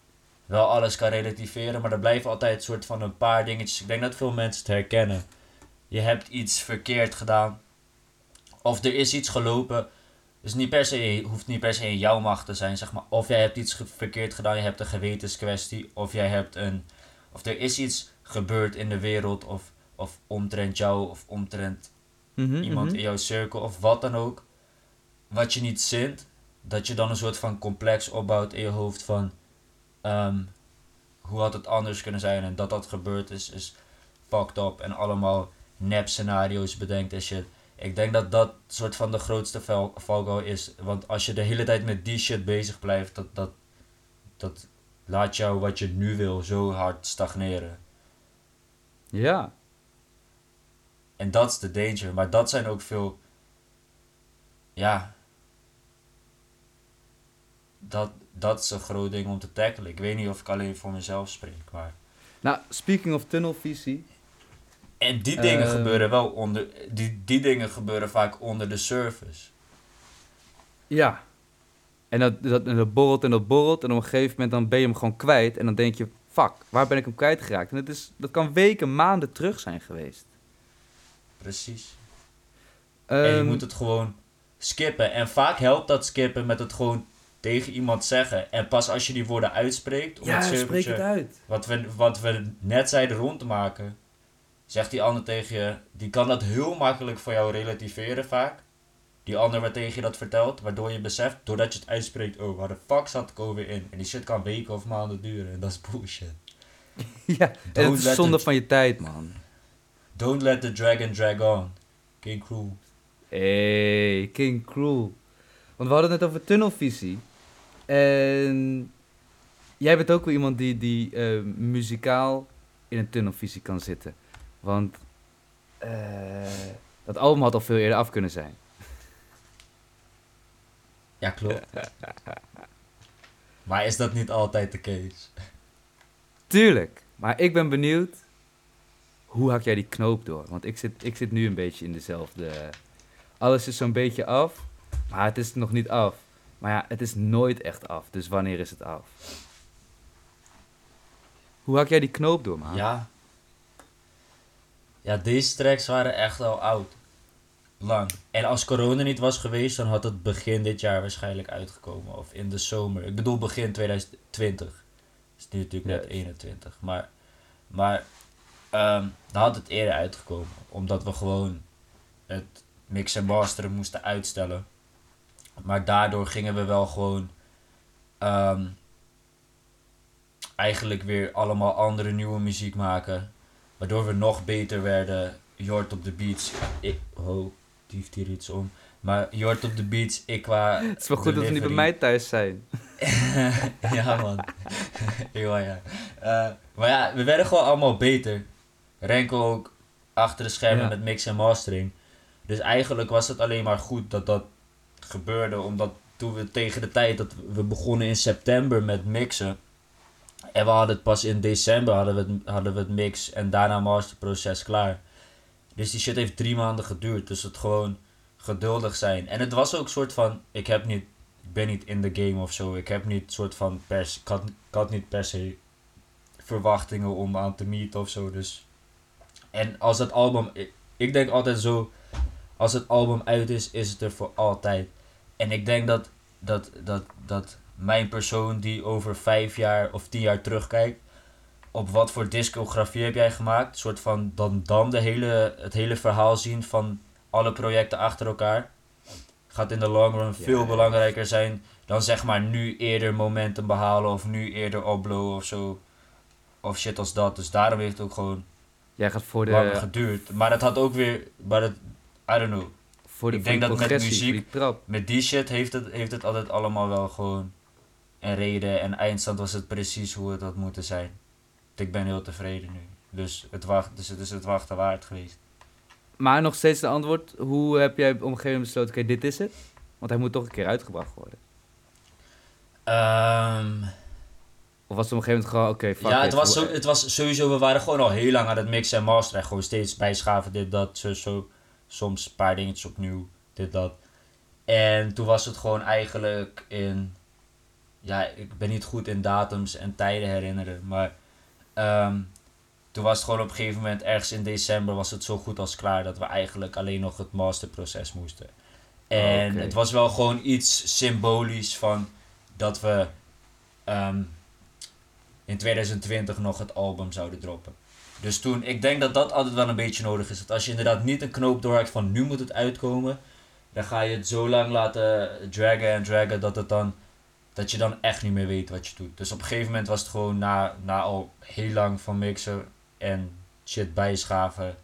wel alles kan relativeren, maar er blijven altijd een soort van een paar dingetjes. Ik denk dat veel mensen het herkennen. Je hebt iets verkeerd gedaan. Of er is iets gelopen. Dus niet per se, hoeft niet per se in jouw macht te zijn, zeg maar. Of jij hebt iets verkeerd gedaan, je hebt een gewetenskwestie. Of jij hebt een. Of er is iets gebeurd in de wereld. Of, of omtrent jou, of omtrent Mhm, iemand mhm. in jouw cirkel, of wat dan ook. Wat je niet zint, dat je dan een soort van complex opbouwt in je hoofd van. Ehm, hoe had het anders kunnen zijn en dat dat gebeurd is, is fucked up. En allemaal nep scenario's bedenkt en shit. Ik denk dat dat soort van de grootste val- valkuil is. Want als je de hele tijd met die shit bezig blijft, dat, dat, dat laat jou wat je nu wil zo hard stagneren. Ja. En dat is de danger. Maar dat zijn ook veel. Ja. Dat, dat is een groot ding om te tackelen. Ik weet niet of ik alleen voor mezelf spreek. Maar... Nou, speaking of tunnelvisie. En die dingen Ehm. gebeuren wel onder. Die, die dingen gebeuren vaak onder de surface. Ja. En dat, dat, en dat borrelt en dat borrelt. En op een gegeven moment dan ben je hem gewoon kwijt. En dan denk je, fuck, waar ben ik hem kwijtgeraakt? En het is, dat kan weken, maanden terug zijn geweest. Precies. en je Ehm, moet het gewoon skippen. En vaak helpt dat skippen met het gewoon tegen iemand zeggen. En pas als je die woorden uitspreekt. Om ja, het spreek het uit. Wat we, wat we net zeiden rond te maken, zegt die ander tegen je, die kan dat heel makkelijk voor jou relativeren vaak. Die ander waar tegen je dat vertelt, waardoor je beseft, doordat je het uitspreekt, oh, waar de fuck zat ik over in? En die shit kan weken of maanden duren, en dat is bullshit. ja, het is zonde van je tijd, man. Don't let the dragon drag on. King Cruel. Hey, King Cruel. Want we hadden het net over tunnelvisie. En jij bent ook wel iemand die, die eh, muzikaal in een tunnelvisie kan zitten. Want eh, dat album had al veel eerder af kunnen zijn. Ja, klopt. maar is dat niet altijd de case? Tuurlijk. Maar ik ben benieuwd, hoe hak jij die knoop door? Want ik zit, ik zit nu een beetje in dezelfde... Alles is zo'n beetje af, maar het is nog niet af. Maar ja, het is nooit echt af. Dus wanneer is het af? Hoe hak jij die knoop door, man? Ja. Ja, deze tracks waren echt al oud. Lang. En als corona niet was geweest, dan had het begin dit jaar waarschijnlijk uitgekomen. Of in de zomer. Ik bedoel begin 2020. Het is nu natuurlijk net Juist. 21. Maar, maar ehm, dan had het eerder uitgekomen. Omdat we gewoon het mix en masteren moesten uitstellen. Maar daardoor gingen we wel gewoon ehm, eigenlijk weer allemaal andere nieuwe muziek maken. Waardoor we nog beter werden. Hoort op de beats. Ik, ho, die heeft hier iets om. Maar hoort op de beats. Ik qua. Het is wel goed dat we niet bij mij thuis zijn. ja, man. ja, ja. Eh, maar ja, we werden gewoon allemaal beter. Renko ook achter de schermen Ja. met mix en mastering. Dus eigenlijk was het alleen maar goed dat dat gebeurde. Omdat toen we tegen de tijd dat we begonnen in september met mixen. En we hadden het pas in december hadden we het, hadden we het mix en daarna masterproces klaar. Dus die shit heeft drie maanden geduurd. Dus het gewoon geduldig zijn. En het was ook soort van, ik heb niet ben niet in de game of zo. Ik heb niet soort van pers. Ik had, niet per se verwachtingen om aan te meeten of zo. Dus. En als het album. Ik denk altijd zo. Als het album uit is, is het er voor altijd. En ik denk dat, dat, dat, dat mijn persoon die over vijf jaar of tien jaar terugkijkt. Op wat voor discografie heb jij gemaakt? Een soort van dan, dan de hele, het hele verhaal zien van alle projecten achter elkaar. Gaat in de long run veel ja. belangrijker zijn dan zeg maar nu eerder momentum behalen of nu eerder opblowen of zo. Of shit als dat. Dus daarom heeft het ook gewoon Jij gaat voor de, geduurd. Maar het had ook weer, maar het, I don't know. voor de, ik voor denk de dat met muziek-. Met die shit heeft het, heeft het altijd allemaal wel gewoon een reden. En eindstand was het precies hoe het had moeten zijn. Ik ben heel tevreden nu. Dus het, wacht, dus het is het wachten waard geweest. Maar nog steeds de antwoord. Hoe heb jij op een gegeven moment besloten, oké, dit is het? Want hij moet toch een keer uitgebracht worden. Ehm, Of was het op een gegeven moment gewoon, oké, fuck ja, it, het was, zo, het was sowieso, we waren gewoon al heel lang aan het mixen en masteren. Gewoon steeds bijschaven, dit, dat, zo, zo. Soms een paar dingetjes opnieuw, dit, dat. En toen was het gewoon eigenlijk in... Ja, ik ben niet goed in datums en tijden herinneren, maar... ehm, toen was het gewoon op een gegeven moment, ergens in december, was het zo goed als klaar dat we eigenlijk alleen nog het masterproces moesten. En het was wel gewoon iets symbolisch van dat we ehm, in 2020 nog het album zouden droppen. Dus toen, ik denk dat dat altijd wel een beetje nodig is. Dat als je inderdaad niet een knoop doorhakt van nu moet het uitkomen, dan ga je het zo lang laten draggen en draggen dat het dan, dat je dan echt niet meer weet wat je doet. Dus op een gegeven moment was het gewoon na, na al heel lang van mixen en shit bijschaven,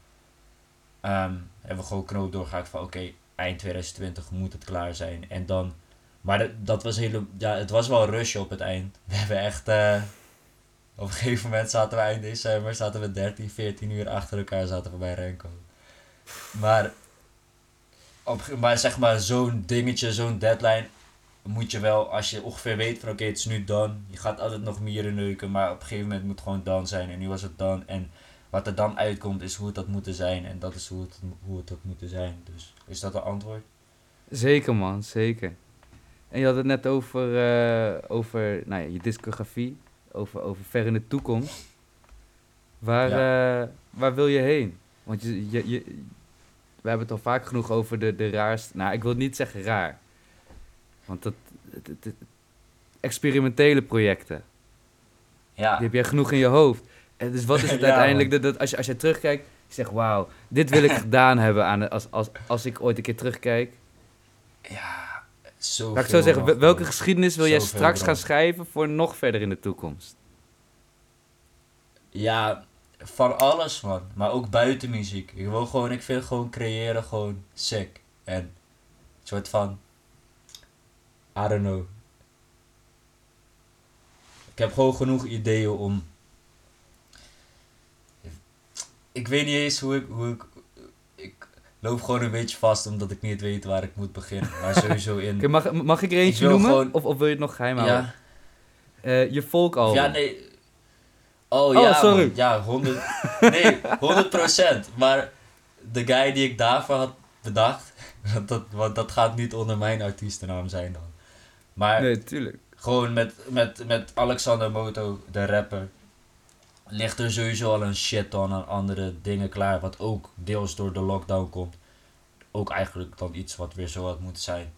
ehm, hebben we gewoon knoop doorgehakt van oké, eind 2020 moet het klaar zijn. En dan, maar dat, dat was hele, ja, het was wel een rush op het eind. We hebben echt, eh, op een gegeven moment zaten we eind december, zaten we 13, 14 uur achter elkaar zaten we bij Renko. Maar, op, maar zeg maar zo'n dingetje, zo'n deadline moet je wel, als je ongeveer weet van oké, het is nu dan. Je gaat altijd nog mieren neuken, maar op een gegeven moment moet het gewoon dan zijn. En nu was het dan. En wat er dan uitkomt is hoe het had moeten zijn. En dat is hoe het, hoe het had moeten zijn. Dus is dat een antwoord? Zeker man, zeker. En je had het net over, eh, over nou ja, je discografie, over, over ver in de toekomst. Waar, eh, waar wil je heen? Want je, je, je, we hebben het al vaak genoeg over de, de raarste, nou ik wil niet zeggen raar. Want dat, het, het- het- experimentele projecten, Ja. die heb jij genoeg in je hoofd. En dus wat is het Ja, uiteindelijk, dat, dat, als, je, als je terugkijkt, je zegt wauw, dit wil ik gedaan hebben aan, als, als, als ik ooit een keer terugkijk. Ja, Laat ik zo zeggen, wel- welke geschiedenis wil jij Zoveel straks gaan schrijven voor nog verder in de toekomst? Ja, van alles man. Maar ook buiten muziek. Ik wil gewoon, ik vind gewoon creëren gewoon sick. En een soort van, I don't know. Ik heb gewoon genoeg ideeën om. Ik weet niet eens hoe ik, hoe. Ik loop gewoon een beetje vast omdat ik niet weet waar ik moet beginnen. Maar sowieso in. Mag, mag ik er eentje noemen? gewoon- Of, of wil je het nog geheim houden? ja, Eh, je volkalbum. Ja, nee. Oh, Oh, ja, sorry. man. Ja, 100. Nee, 100%. Maar de guy die ik daarvoor had bedacht, dat, want dat gaat niet onder mijn artiestennaam zijn dan. Maar Nee, tuurlijk. gewoon met, met, met Alexander Moto, de rapper, ligt er sowieso al een shit ton aan andere dingen klaar. Wat ook deels door de lockdown komt. Ook eigenlijk dan iets wat weer zo had moeten zijn.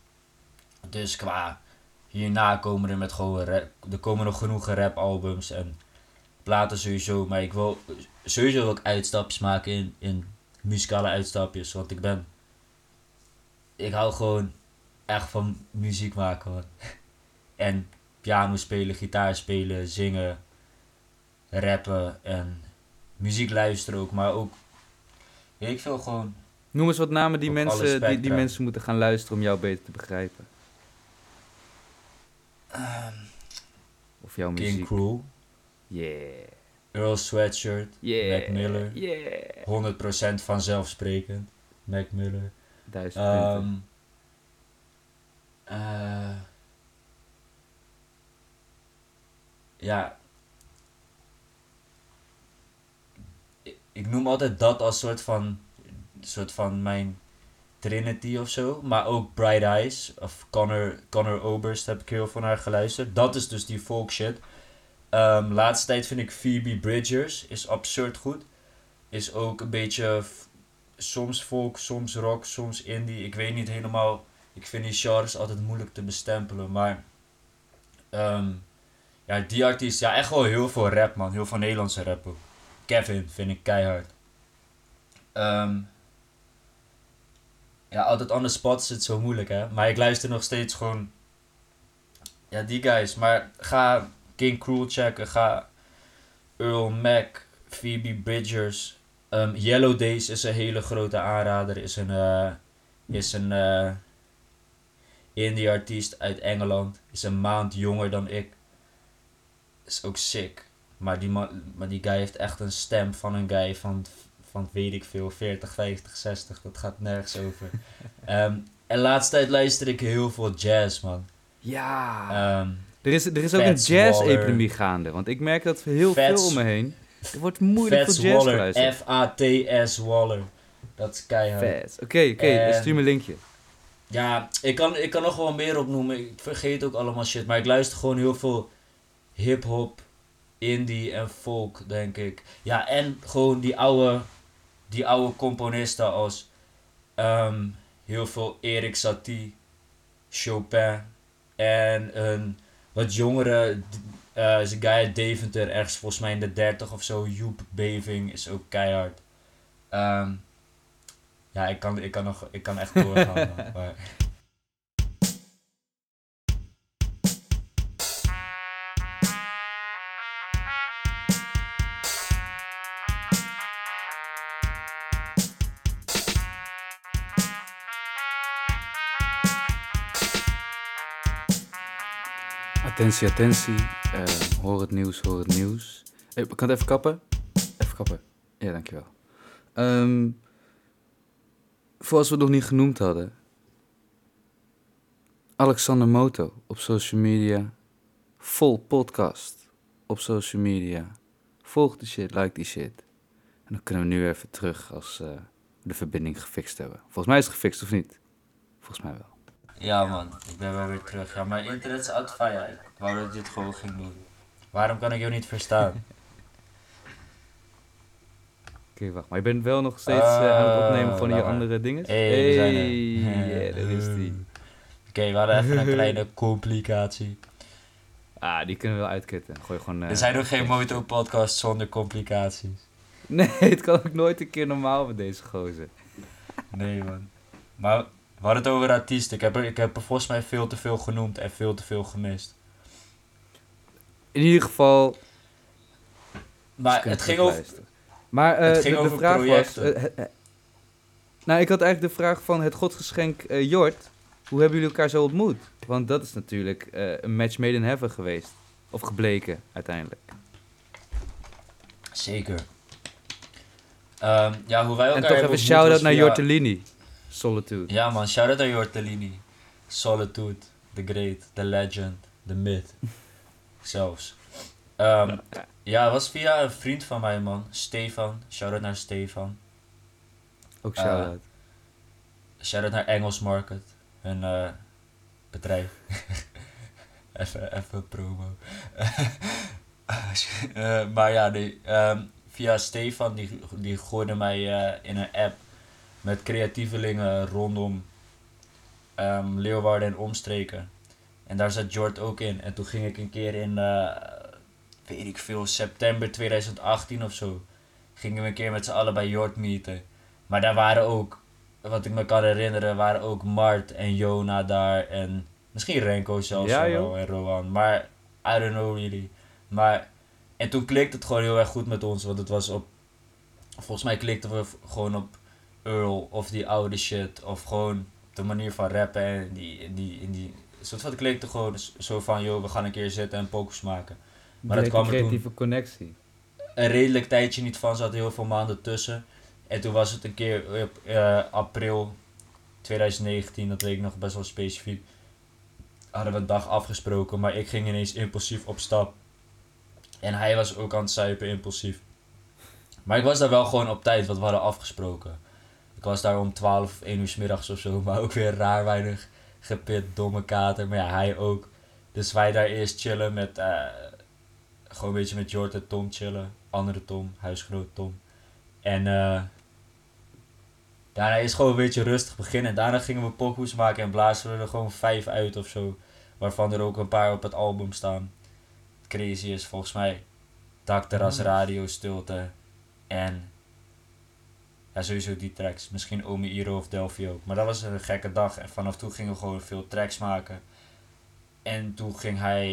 Dus qua hierna komen er met gewoon rap, er komen nog genoeg rapalbums en platen sowieso. Maar ik wil sowieso ook uitstapjes maken in, in muzikale uitstapjes. Want ik ben, ik hou gewoon echt van muziek maken. En piano spelen, gitaar spelen, zingen, rappen en muziek luisteren ook. Maar ook, weet ik veel gewoon, Noem eens wat namen die mensen, die, die mensen moeten gaan luisteren om jou beter te begrijpen. Of jouw King muziek. Cruel, Yeah. Earl Sweatshirt, Yeah. Mac Miller. Yeah. 100% vanzelfsprekend, Mac Miller. Duizend. Ehm eh, ja. Ik, noem altijd dat als soort van, soort van mijn Trinity of zo. Maar ook Bright Eyes of Connor, Connor Oberst heb ik heel veel naar geluisterd. Dat is dus die folk shit. Ehm, laatste tijd vind ik Phoebe Bridgers is absurd goed. Is ook een beetje soms folk, soms rock, soms indie. Ik weet niet helemaal. Ik vind die genres altijd moeilijk te bestempelen. Maar ehm, ja, die artiest, ja, echt wel heel veel rap, man. Heel veel Nederlandse rap. Kevin vind ik keihard. Ehm, ja, altijd on the spot is het zo moeilijk, hè. Maar ik luister nog steeds gewoon. Ja, die guys. Maar ga King Cruel checken. Ga Earl Mac, Phoebe Bridgers. Ehm, Yellow Days is een hele grote aanrader. Is een, eh, is een eh, indie artiest uit Engeland. Is een maand jonger dan ik. Is ook sick. Maar die, man, maar die guy heeft echt een stem van een guy van, van weet ik veel, 40, 50, 60. Dat gaat nergens over. Ehm, en laatste tijd luister ik heel veel jazz, man. Ja. Ehm, er is, er is ook een jazz-epidemie gaande. Want ik merk dat heel Fats- veel om me heen. Er wordt moeilijk Fats voor jazz Waller. F-A-T-S Waller. Dat is keihard. Fats. Oké, oké. Stuur me een linkje. Ja, ik kan, ik kan nog wel meer opnoemen. Ik vergeet ook allemaal shit. Maar ik luister gewoon heel veel hip-hop, indie en folk, denk ik. Ja, en gewoon die oude, die oude componisten als ehm, heel veel Erik Satie, Chopin en een wat jongere eh is een guy uit Deventer, ergens volgens mij in de 30 of zo. Joep Beving is ook keihard. Ehm, ja, ik kan, ik kan, nog, ik kan echt doorgaan. maar... Attentie, attentie. Eh, hoor het nieuws, hoor het nieuws. Hey, kan het even kappen? Even kappen. Ja, dankjewel. Ehm voor als we het nog niet genoemd hadden. Alexander Moto op social media. Vol podcast op social media. Volg die shit, like die shit. En dan kunnen we nu even terug als eh, we de verbinding gefixt hebben. Volgens mij is het gefixt of niet? Volgens mij wel. Ja man, ik ben wel weer terug. Ja, mijn internet is out. Ik wou dat ik dit gewoon ging doen. Waarom kan ik jou niet verstaan? Oké, wacht. Maar je bent wel nog steeds eh, aan het opnemen van je maar. andere dingen? Hey, we zijn er. Hey, daar is die. Oké, we hadden even een kleine complicatie. Ah, die kunnen we wel uitkitten. Gooi gewoon... eh, er zijn nog geen moto-podcasts zonder complicaties. Nee, het kan ook nooit een keer normaal met deze gozer. Nee man. Maar we hadden het over artiesten. Ik heb, er, ik heb er volgens mij veel te veel genoemd en veel te veel gemist. In ieder geval... Maar het ging over... Maar eh, Het ging de, vraag projecten. was... eh, eh, nou, ik had eigenlijk de vraag van het godsgeschenk eh, Jort. Hoe hebben jullie elkaar zo ontmoet? Want dat is natuurlijk een match made in heaven geweest. Of gebleken, uiteindelijk. Zeker. Ehm, ja, hoe wij elkaar En toch hebben even shout-out naar via- Jortellini. Solitude. Ja man, shout-out naar Jortellini. Solitude, the great, the legend, the myth. Zelfs. Ehm, ja, het was via een vriend van mij man, Stefan. Shout-out naar Stefan. Ook shout-out. Shout-out naar Engels Market, hun eh, bedrijf. even, even promo. Eh, maar ja, nee, ehm, via Stefan, die, die gooide mij eh, in een app met creatievelingen rondom ehm, Leeuwarden en omstreken. En daar zat Jord ook in. En toen ging ik een keer in, eh, weet ik veel, september 2018 of zo. Gingen we een keer met z'n allen bij Jord meeten. Maar daar waren ook, wat ik me kan herinneren, waren ook Mart en Jona daar. En misschien Renko zelfs Ja, en Rowan. Maar I don't know really. Maar, en toen klikte het gewoon heel erg goed met ons. Want het was op, volgens mij klikten we gewoon op Earl of die oude shit. Of gewoon de manier van rappen en die, die, in die soort van, het klikte gewoon zo van, joh, we gaan een keer zitten en pokers maken. Maar dat kwam er toen creatieve connectie. een redelijk tijdje niet van, zat heel veel maanden tussen. En toen was het een keer op eh, april 2019, dat weet ik nog best wel specifiek. Hadden we een dag afgesproken, maar ik ging ineens impulsief op stap. En hij was ook aan het zuipen impulsief. Maar ik was daar wel gewoon op tijd, want we hadden afgesproken. Ik was daar om 12, 1 uur 's middags of zo, maar ook weer raar weinig gepit, domme kater. Maar ja, hij ook. Dus wij daar eerst chillen met, eh, gewoon een beetje met Jord en Tom chillen. Andere Tom, huisgenoot Tom. En eh daarna is gewoon een beetje rustig beginnen. Daarna gingen we pokoes maken en blazen we er gewoon vijf uit of zo. Waarvan er ook een paar op het album staan. Crazy is volgens mij Dakterras Nice. Radio Stilte. En ja, sowieso die tracks. Misschien Ome Iro of Delphi ook. Maar dat was een gekke dag. En vanaf toen gingen we gewoon veel tracks maken. En toen ging hij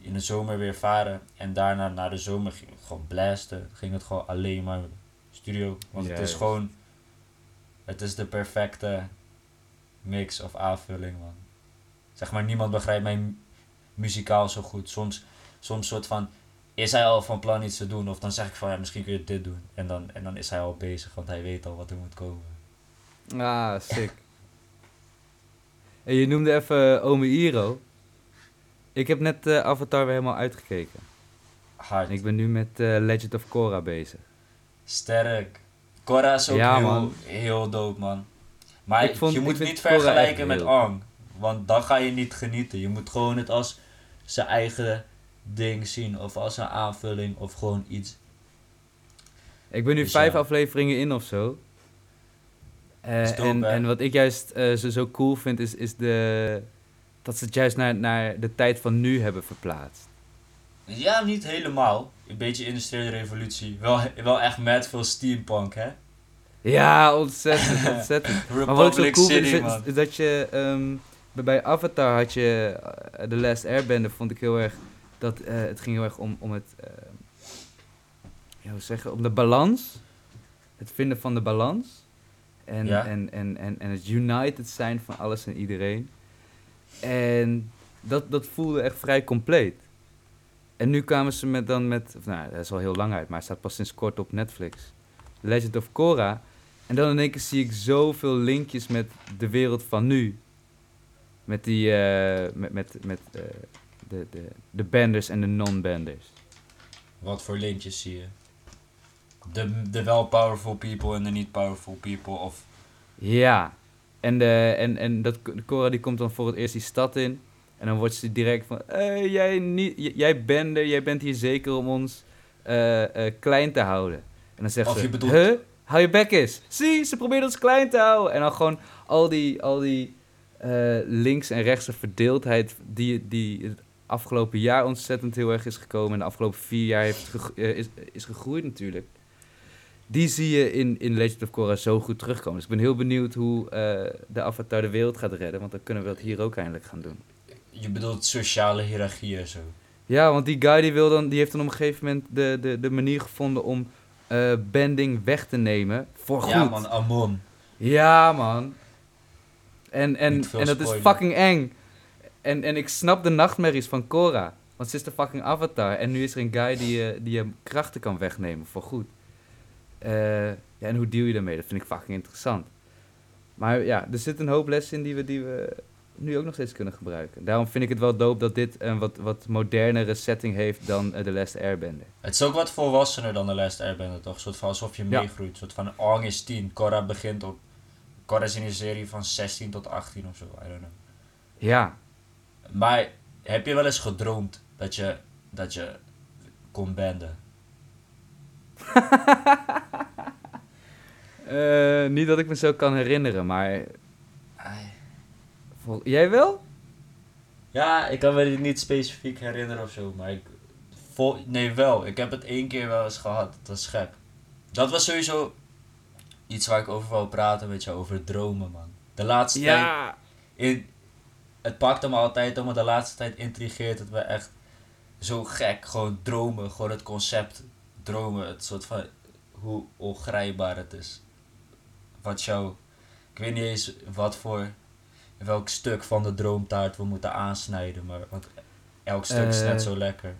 in de zomer weer varen. En daarna na de zomer ging het gewoon blasten. Ging het gewoon alleen maar studio. Want het is gewoon... Het is de perfecte mix of aanvulling, man. Zeg maar, niemand begrijpt mij mu- muzikaal zo goed. Soms, soms soort van... Is hij al van plan iets te doen? Of dan zeg ik van, ja, misschien kun je dit doen. En dan, en dan is hij al bezig, want hij weet al wat er moet komen. Ah, sick. En je noemde even eh, Ome Iro. Ik heb net eh, Avatar weer helemaal uitgekeken. Hard. En ik ben nu met eh, Legend of Korra bezig. Sterk. Korra is ook Ja, heel, man. heel dope, man. Maar Ik vond- je moet niet vergelijken met Ang. Want dan ga je niet genieten. Je moet gewoon het als zijn eigen ding zien. Of als een aanvulling. Of gewoon iets. Ik ben nu Dus vijf ja. afleveringen in of zo. Eh, dope, en, en wat ik juist eh, zo, zo cool vind, is, is de, dat ze het juist naar, naar de tijd van nu hebben verplaatst. Ja, niet helemaal. Een beetje industriële revolutie. Wel, wel echt met veel steampunk, hè? Ja, ontzettend, ontzettend. Maar wat ik zo cool vind, City, is, man. is, is dat je... ehm, bij- Avatar had je... eh, The Last Airbender vond ik heel erg... Dat, eh, het ging heel erg om, om het... eh, ja, hoe zeggen? Om de balans. Het vinden van de balans. En, Ja. en, en, en, en het united zijn van alles en iedereen. En dat, dat voelde echt vrij compleet. En nu kwamen ze met dan met... of Nou, dat is al heel lang uit, maar het staat pas sinds kort op Netflix. Legend of Korra. En dan in één keer zie ik zoveel linkjes met de wereld van nu. Met die, eh, met, met, met de, de, de benders en de non-benders. Wat voor lintjes zie je? De, de wel powerful people en de niet powerful people. Of Ja. En, de, en, en dat, Cora die komt dan voor het eerst die stad in. En dan wordt ze direct van... "Eh, jij, niet, jij bender, jij bent hier zeker om ons eh, eh, klein te houden. En dan zegt Of ze... bedoelt- Huh? Hou je bek eens. Zie, ze probeert ons klein te houden. En dan gewoon al die, al die links- en rechtse verdeeldheid... Die, die het afgelopen jaar ontzettend heel erg is gekomen... en de afgelopen vier jaar heeft eh, is, is gegroeid natuurlijk... Die zie je in, in Legend of Korra zo goed terugkomen. Dus ik ben heel benieuwd hoe eh, de Avatar de wereld gaat redden. Want dan kunnen we dat hier ook eindelijk gaan doen. je bedoelt sociale hiërarchie en zo. Ja, want die guy die, wil dan, die heeft dan op een gegeven moment de, de, de manier gevonden om eh, bending weg te nemen. Voor goed. Ja man, Amon. Ja, man. En, en, en dat is fucking eng. En, en ik snap de nachtmerries van Korra. Want ze is de fucking avatar. En nu is er een guy die je, die je krachten kan wegnemen voor goed. Eh, ja, en hoe deal je daarmee? Dat vind ik fucking interessant. Maar ja, er zit een hoop lessen in die we, die we nu ook nog steeds kunnen gebruiken. Daarom vind ik het wel dope dat dit een wat, wat modernere setting heeft dan eh, The Last Airbender. Het is ook wat volwassener dan de Last Airbender toch? Soort van alsof je Ja. meegroeit. Een soort van Aang is 10, Korra begint op... Korra is in een serie van 16 tot 18 of zo, I don't know. Ja. Maar heb je wel eens gedroomd dat je, dat je kon benden? Eh, niet dat ik me zo kan herinneren, maar... Vol- Jij wel? Ja, ik kan me dit niet specifiek herinneren of zo, maar ik... Vol, nee, wel. Ik heb het één keer wel eens gehad. Dat was gek. Dat was sowieso iets waar ik over wou praten met jou, over dromen, man. De laatste tijd... Ja. In, het pakte me altijd, maar de laatste tijd intrigeert het me echt zo gek. Gewoon dromen, gewoon het concept dromen. Het soort van hoe ongrijpbaar het is. Wat jou, ik weet niet eens wat voor, welk stuk van de droomtaart we moeten aansnijden, maar want elk stuk is Eh. net zo lekker.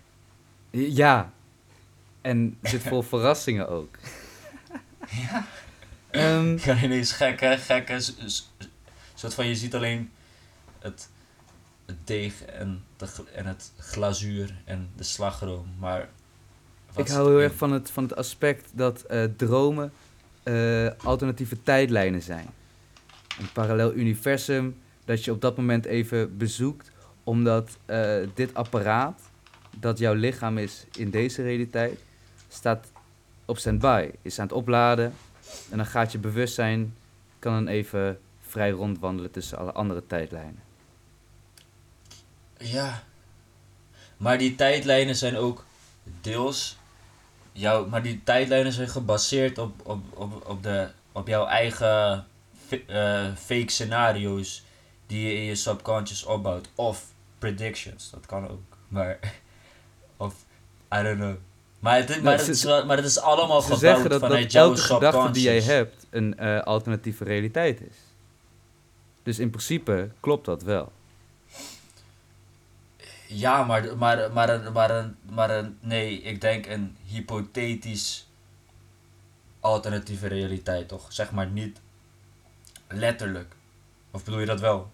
Ja. En zit vol verrassingen ook. Ja. Ehm, Ik ga ineens gekke, gekke, soort van je ziet alleen het, het deeg en, de, en het glazuur en de slagroom, maar... ik hou heel erg van het, van het aspect dat eh, dromen eh, alternatieve tijdlijnen zijn. Een parallel universum dat je op dat moment even bezoekt, omdat eh, dit apparaat, dat jouw lichaam is in deze realiteit, staat op standby, is aan het opladen. En dan gaat je bewustzijn, kan dan even vrij rondwandelen tussen alle andere tijdlijnen. Ja. Maar die tijdlijnen zijn ook deels jouw, maar die tijdlijnen zijn gebaseerd op, op, op, op, de, op jouw eigen eh, fake scenario's die je in je subconscious opbouwt. Of predictions, dat kan ook. Maar, of, I don't know. Maar het, is- maar Nou, het, is, maar het is allemaal Ze gebouwd zeggen dat, vanuit dat jouw elke gedachte die jij hebt een eh, alternatieve realiteit is. Dus in principe klopt dat wel. Ja, maar, maar, maar, een- maar, een, maar een, nee, ik denk een hypothetisch alternatieve realiteit, toch? Zeg maar niet letterlijk. Of bedoel je dat wel?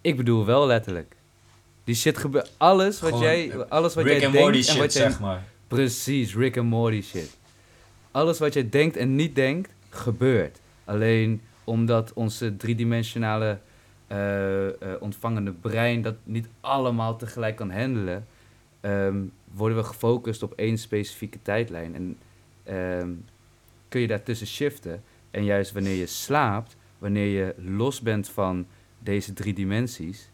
Ik bedoel wel letterlijk. Die shit gebeurt. Alles wat Gewoon, jij, eh, alles wat Rick jij denkt Morty en shit, wat jij zeg maar. precies Rick and Morty shit. Alles wat jij denkt en niet denkt gebeurt. Alleen omdat onze driedimensionale ontvangende brein dat niet allemaal tegelijk kan handelen, ehm, worden we gefocust op één specifieke tijdlijn en ehm, kun je daartussen shiften. En juist wanneer je slaapt, wanneer je los bent van deze drie dimensies,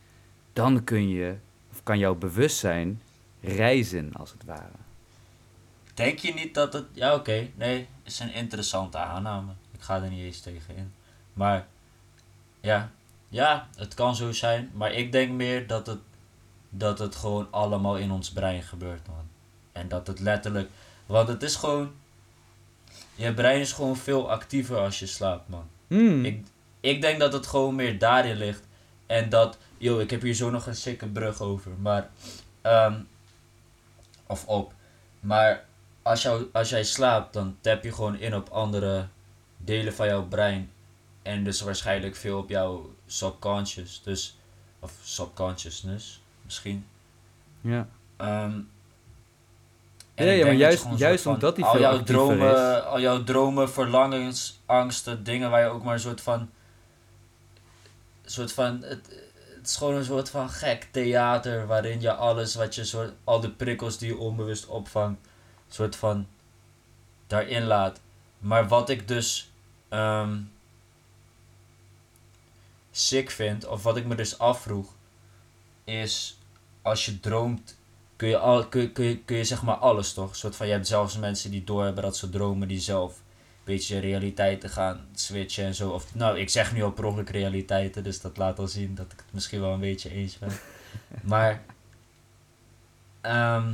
dan kun je, of kan jouw bewustzijn reizen, als het ware. Denk je niet dat het... Ja, oké. Nee, is een interessante aanname. Ik ga er niet eens tegen in. Maar, ja. Ja, het kan zo zijn. Maar ik denk meer dat het, dat het gewoon allemaal in ons brein gebeurt, man. En dat het letterlijk... Want het is gewoon... Je brein is gewoon veel actiever als je slaapt, man. Hmm. Ik, ik denk dat het gewoon meer daarin ligt. En dat, yo, ik heb hier zo nog een sikke brug over. Maar, ehm, of op. Maar als, jou, als jij slaapt, dan tap je gewoon in op andere delen van jouw brein. En dus waarschijnlijk veel op jouw subconscious. Dus, of subconsciousness, misschien. ja. Ehm, Ja, ik ja, maar je juist- juist omdat die al jouw dromen, is. Al jouw dromen, verlangens, angsten, dingen waar je ook maar een soort van... Soort van... Het, het is gewoon een soort van gek theater waarin je alles wat je soort... Al de prikkels die je onbewust opvangt, soort van daarin laat. Maar wat ik dus ehm sick vind, of wat ik me dus afvroeg, is als je droomt kun je, al, kun, kun, je, kun je zeg maar alles toch? Een soort van, je hebt zelfs mensen die doorhebben dat ze dromen die zelf een beetje realiteiten gaan switchen en zo. Of, nou, ik zeg nu al per ongeluk realiteiten, dus dat laat al zien dat ik het misschien wel een beetje eens ben. maar, ehm,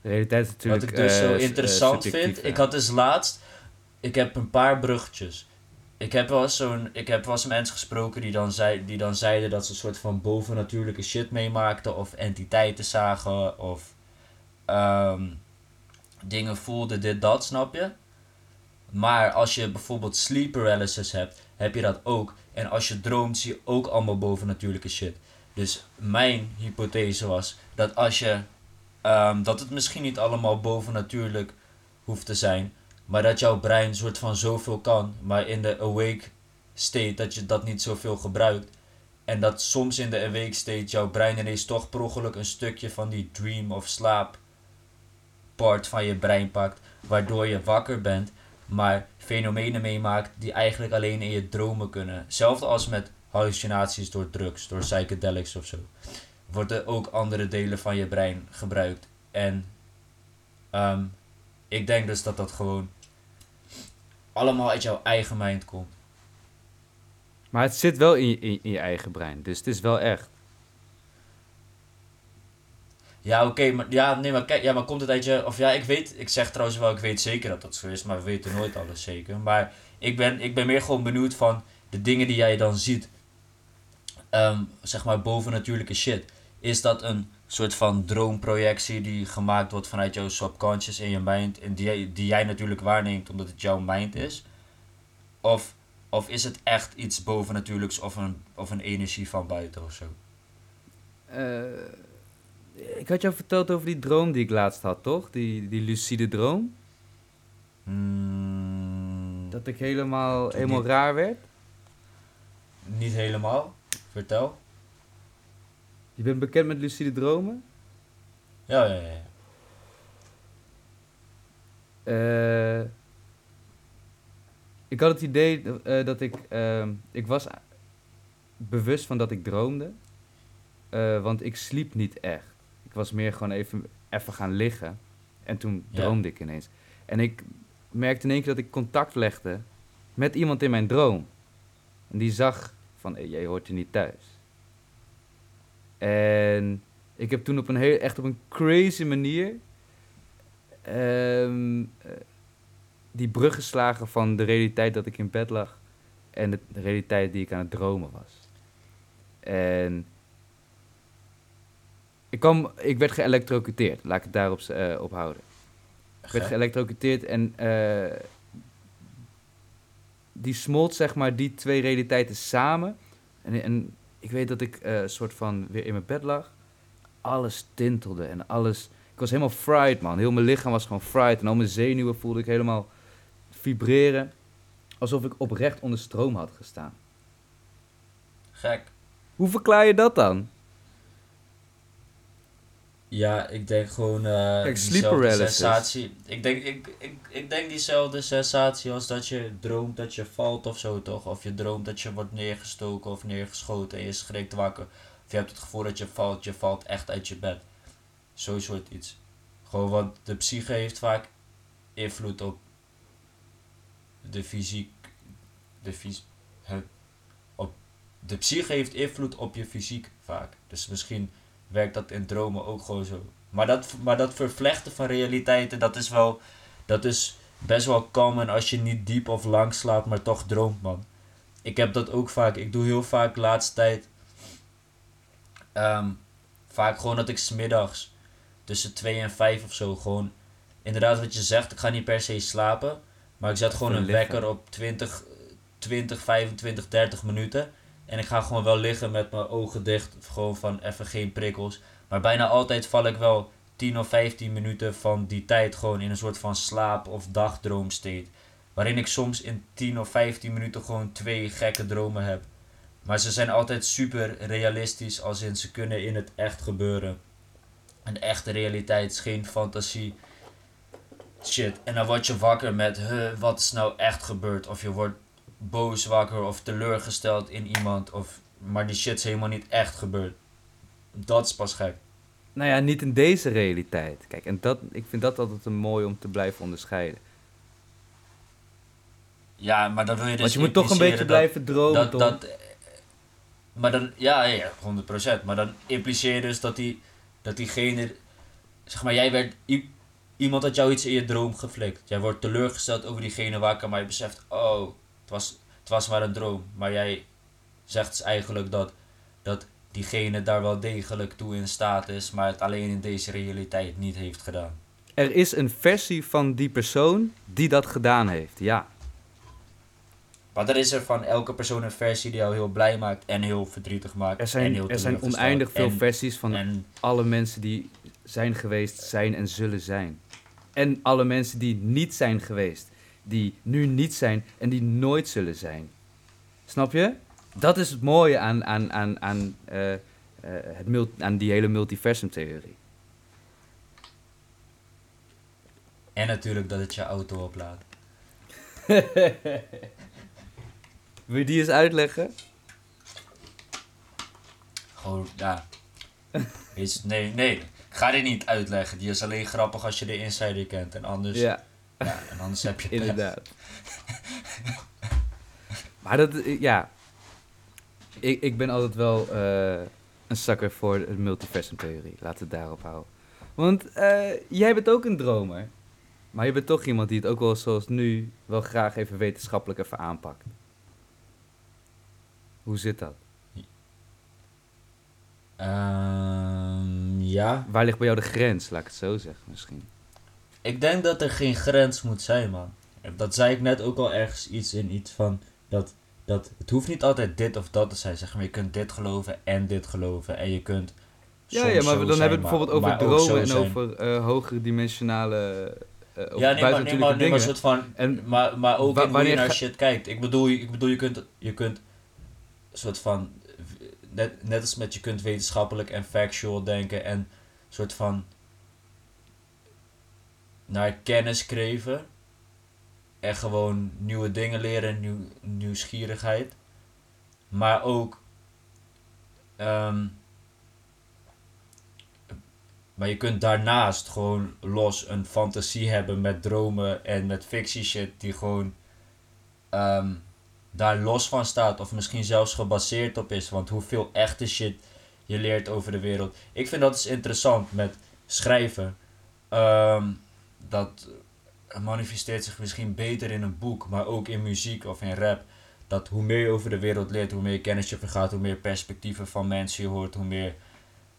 De realiteit is natuurlijk. wat ik dus eh, zo s- eh, interessant vind, ja. ik had dus laatst, ik heb een paar bruggetjes. Ik heb wel eens zo'n, ik heb wel mensen gesproken die dan, zei, die dan zeiden dat ze een soort van bovennatuurlijke shit meemaakten, of entiteiten zagen, of ehm, dingen voelden, dit, dat, snap je? Maar als je bijvoorbeeld sleep paralysis hebt, heb je dat ook. En als je droomt, zie je ook allemaal bovennatuurlijke shit. Dus mijn hypothese was dat als je Ehm, dat het misschien niet allemaal bovennatuurlijk hoeft te zijn. Maar dat jouw brein soort van zoveel kan. Maar in de awake state dat je dat niet zoveel gebruikt. En dat soms in de awake state jouw brein ineens toch per ongeluk een stukje van die dream of slaap part van je brein pakt. Waardoor je wakker bent, maar fenomenen meemaakt die eigenlijk alleen in je dromen kunnen. Hetzelfde als met hallucinaties door drugs, door psychedelics of zo. Worden ook andere delen van je brein gebruikt. En ehm, ik denk dus dat dat gewoon allemaal uit jouw eigen mind komt. Maar het zit wel in je, in, in je eigen brein, dus het is wel echt. Ja, oké, maar, ja, nee, maar kijk, ja, maar komt het uit je, of ja, ik weet, ik zeg trouwens wel, ik weet zeker dat dat zo is, maar we weten nooit alles zeker. Maar ik ben, ik ben meer gewoon benieuwd van de dingen die jij dan ziet, ehm, zeg maar bovennatuurlijke shit. Is dat een soort van droomprojectie die gemaakt wordt vanuit jouw subconscious in je mind, en die, die jij natuurlijk waarneemt omdat het jouw mind is? Of, of is het echt iets bovennatuurlijks of een, of een energie van buiten of zo? Eh, ik had jou verteld over die droom die ik laatst had, toch? Die, die lucide droom. Hmm, Dat ik helemaal, helemaal niet. raar werd. Niet helemaal. Vertel. Je bent bekend met lucide dromen? Ja, ja, ja. Eh, ik had het idee eh, dat ik... ehm, ik was bewust van dat ik droomde. Eh, want ik sliep niet echt. Ik was meer gewoon even, even gaan liggen. En toen Ja. droomde ik ineens. En ik merkte in één keer dat ik contact legde met iemand in mijn droom. En die zag van, hey, jij hoort hier niet thuis. En ik heb toen op een heel, echt op een crazy manier ehm, eh, die brug geslagen van de realiteit dat ik in bed lag en de, de realiteit die ik aan het dromen was. En ik, kwam, ik werd geëlectrocuteerd, laat ik het daarop eh, op houden. Ik werd geëlectrocuteerd en eh, die smolt zeg maar die twee realiteiten samen. En, en ik weet dat ik eh, soort van weer in mijn bed lag. Alles tintelde en alles... Ik was helemaal fried, man. Heel mijn lichaam was gewoon fried. En al mijn zenuwen voelde ik helemaal vibreren. Alsof ik oprecht onder stroom had gestaan. Gek. Hoe verklaar je dat dan? Ja, ik denk gewoon eh Kijk, sleep diezelfde sensatie. Ik denk, ik, ik, ik denk diezelfde sensatie als dat je droomt dat je valt of zo toch? Of je droomt dat je wordt neergestoken of neergeschoten en je schrikt wakker. Of je hebt het gevoel dat je valt, je valt echt uit je bed. Zo'n soort iets. Gewoon want de psyche heeft vaak invloed op de fysiek. De fys op de psyche heeft invloed op je fysiek vaak. Dus misschien werkt dat in dromen ook gewoon zo. Maar dat, maar dat vervlechten van realiteiten, dat is wel, dat is best wel common als je niet diep of lang slaapt, maar toch droomt, man. Ik heb dat ook vaak. Ik doe heel vaak de laatste tijd. ehm, vaak gewoon dat ik smiddags tussen 2 en 5 of zo gewoon. Inderdaad, wat je zegt, ik ga niet per se slapen. Maar ik zet gewoon een wekker op 20, 20, 25, 30 minuten. En ik ga gewoon wel liggen met mijn ogen dicht. Gewoon van even geen prikkels. Maar bijna altijd val ik wel 10 of 15 minuten van die tijd gewoon in een soort van slaap- of dagdroomstate. Waarin ik soms in 10 of 15 minuten gewoon twee gekke dromen heb. Maar ze zijn altijd super realistisch, als in ze kunnen in het echt gebeuren. Een echte realiteit is geen fantasie. Shit. En dan word je wakker met, huh, wat is nou echt gebeurd? Of je wordt boos wakker of teleurgesteld in iemand. Of, maar die shit is helemaal niet echt gebeurd. Dat is pas gek. Nou ja, niet in deze realiteit. Kijk, en dat, ik vind dat altijd een mooi om te blijven onderscheiden. Ja, maar dan wil je dus Want je moet toch een beetje impliceren blijven dromen, dat, dat, Maar dan, ja, ja, 100%. Maar dan impliceer je dus dat, die, dat diegene, zeg maar, jij werd, iemand had jou iets in je droom geflikt. Jij wordt teleurgesteld over diegene wakker, maar je beseft, oh, was, het was maar een droom. Maar jij zegt dus eigenlijk dat, dat diegene daar wel degelijk toe in staat is, maar het alleen in deze realiteit niet heeft gedaan. Er is een versie van die persoon die dat gedaan heeft, ja. Maar er is er van elke persoon een versie die jou heel blij maakt en heel verdrietig maakt. Er en zijn, heel er zijn oneindig veel En- versies van En alle mensen die zijn geweest, zijn en zullen zijn. En alle mensen die niet zijn geweest, die nu niet zijn en die nooit zullen zijn. Snap je? Dat is het mooie aan, aan, aan, aan, eh, eh, het aan die hele multiversumtheorie. En natuurlijk dat het je auto oplaadt. Wil je die eens uitleggen? Gewoon, ja. Is, nee, nee. Ik ga dit niet uitleggen. Die is alleen grappig als je de insider kent. En anders, ja. Ja. en anders heb je. Inderdaad. maar dat, eh, ja. Ik, ik ben altijd wel eh, een zakker voor de multiversumtheorie. Laten we het daarop houden. Want eh, jij bent ook een dromer. Maar je bent toch iemand die het ook wel zoals nu wel graag even wetenschappelijk even aanpakt. Hoe zit dat? Ehm, ja. Waar ligt bij jou de grens, laat ik het zo zeggen misschien? Ik denk dat er geen grens moet zijn, man. Dat zei ik net ook al ergens iets in iets van dat, dat het hoeft niet altijd dit of dat te zijn. Zeg maar, je kunt dit geloven en dit geloven. En je kunt. Ja, ja maar dan hebben we het bijvoorbeeld over dromen en over eh hogere dimensionale. eh of Ja, nee, maar, nee, maar, nee, maar dingen. soort van. En Maar, maar ook Wa- in hoe je wanneer naar shit kijkt. Ik bedoel, ik bedoel je kunt, je kunt soort van, net, net als met je kunt wetenschappelijk en factual denken en soort van naar kennis kreven en gewoon nieuwe dingen leren, nieuw, nieuwsgierigheid. Maar ook, ehm, maar je kunt daarnaast gewoon los een fantasie hebben met dromen en met fictie shit die gewoon ehm, daar los van staat. Of misschien zelfs gebaseerd op is. Want hoeveel echte shit je leert over de wereld. Ik vind dat is interessant met schrijven. Ehm, dat manifesteert zich misschien beter in een boek, maar ook in muziek of in rap. Dat hoe meer je over de wereld leert, hoe meer kennis je vergaat, hoe meer perspectieven van mensen je hoort, hoe meer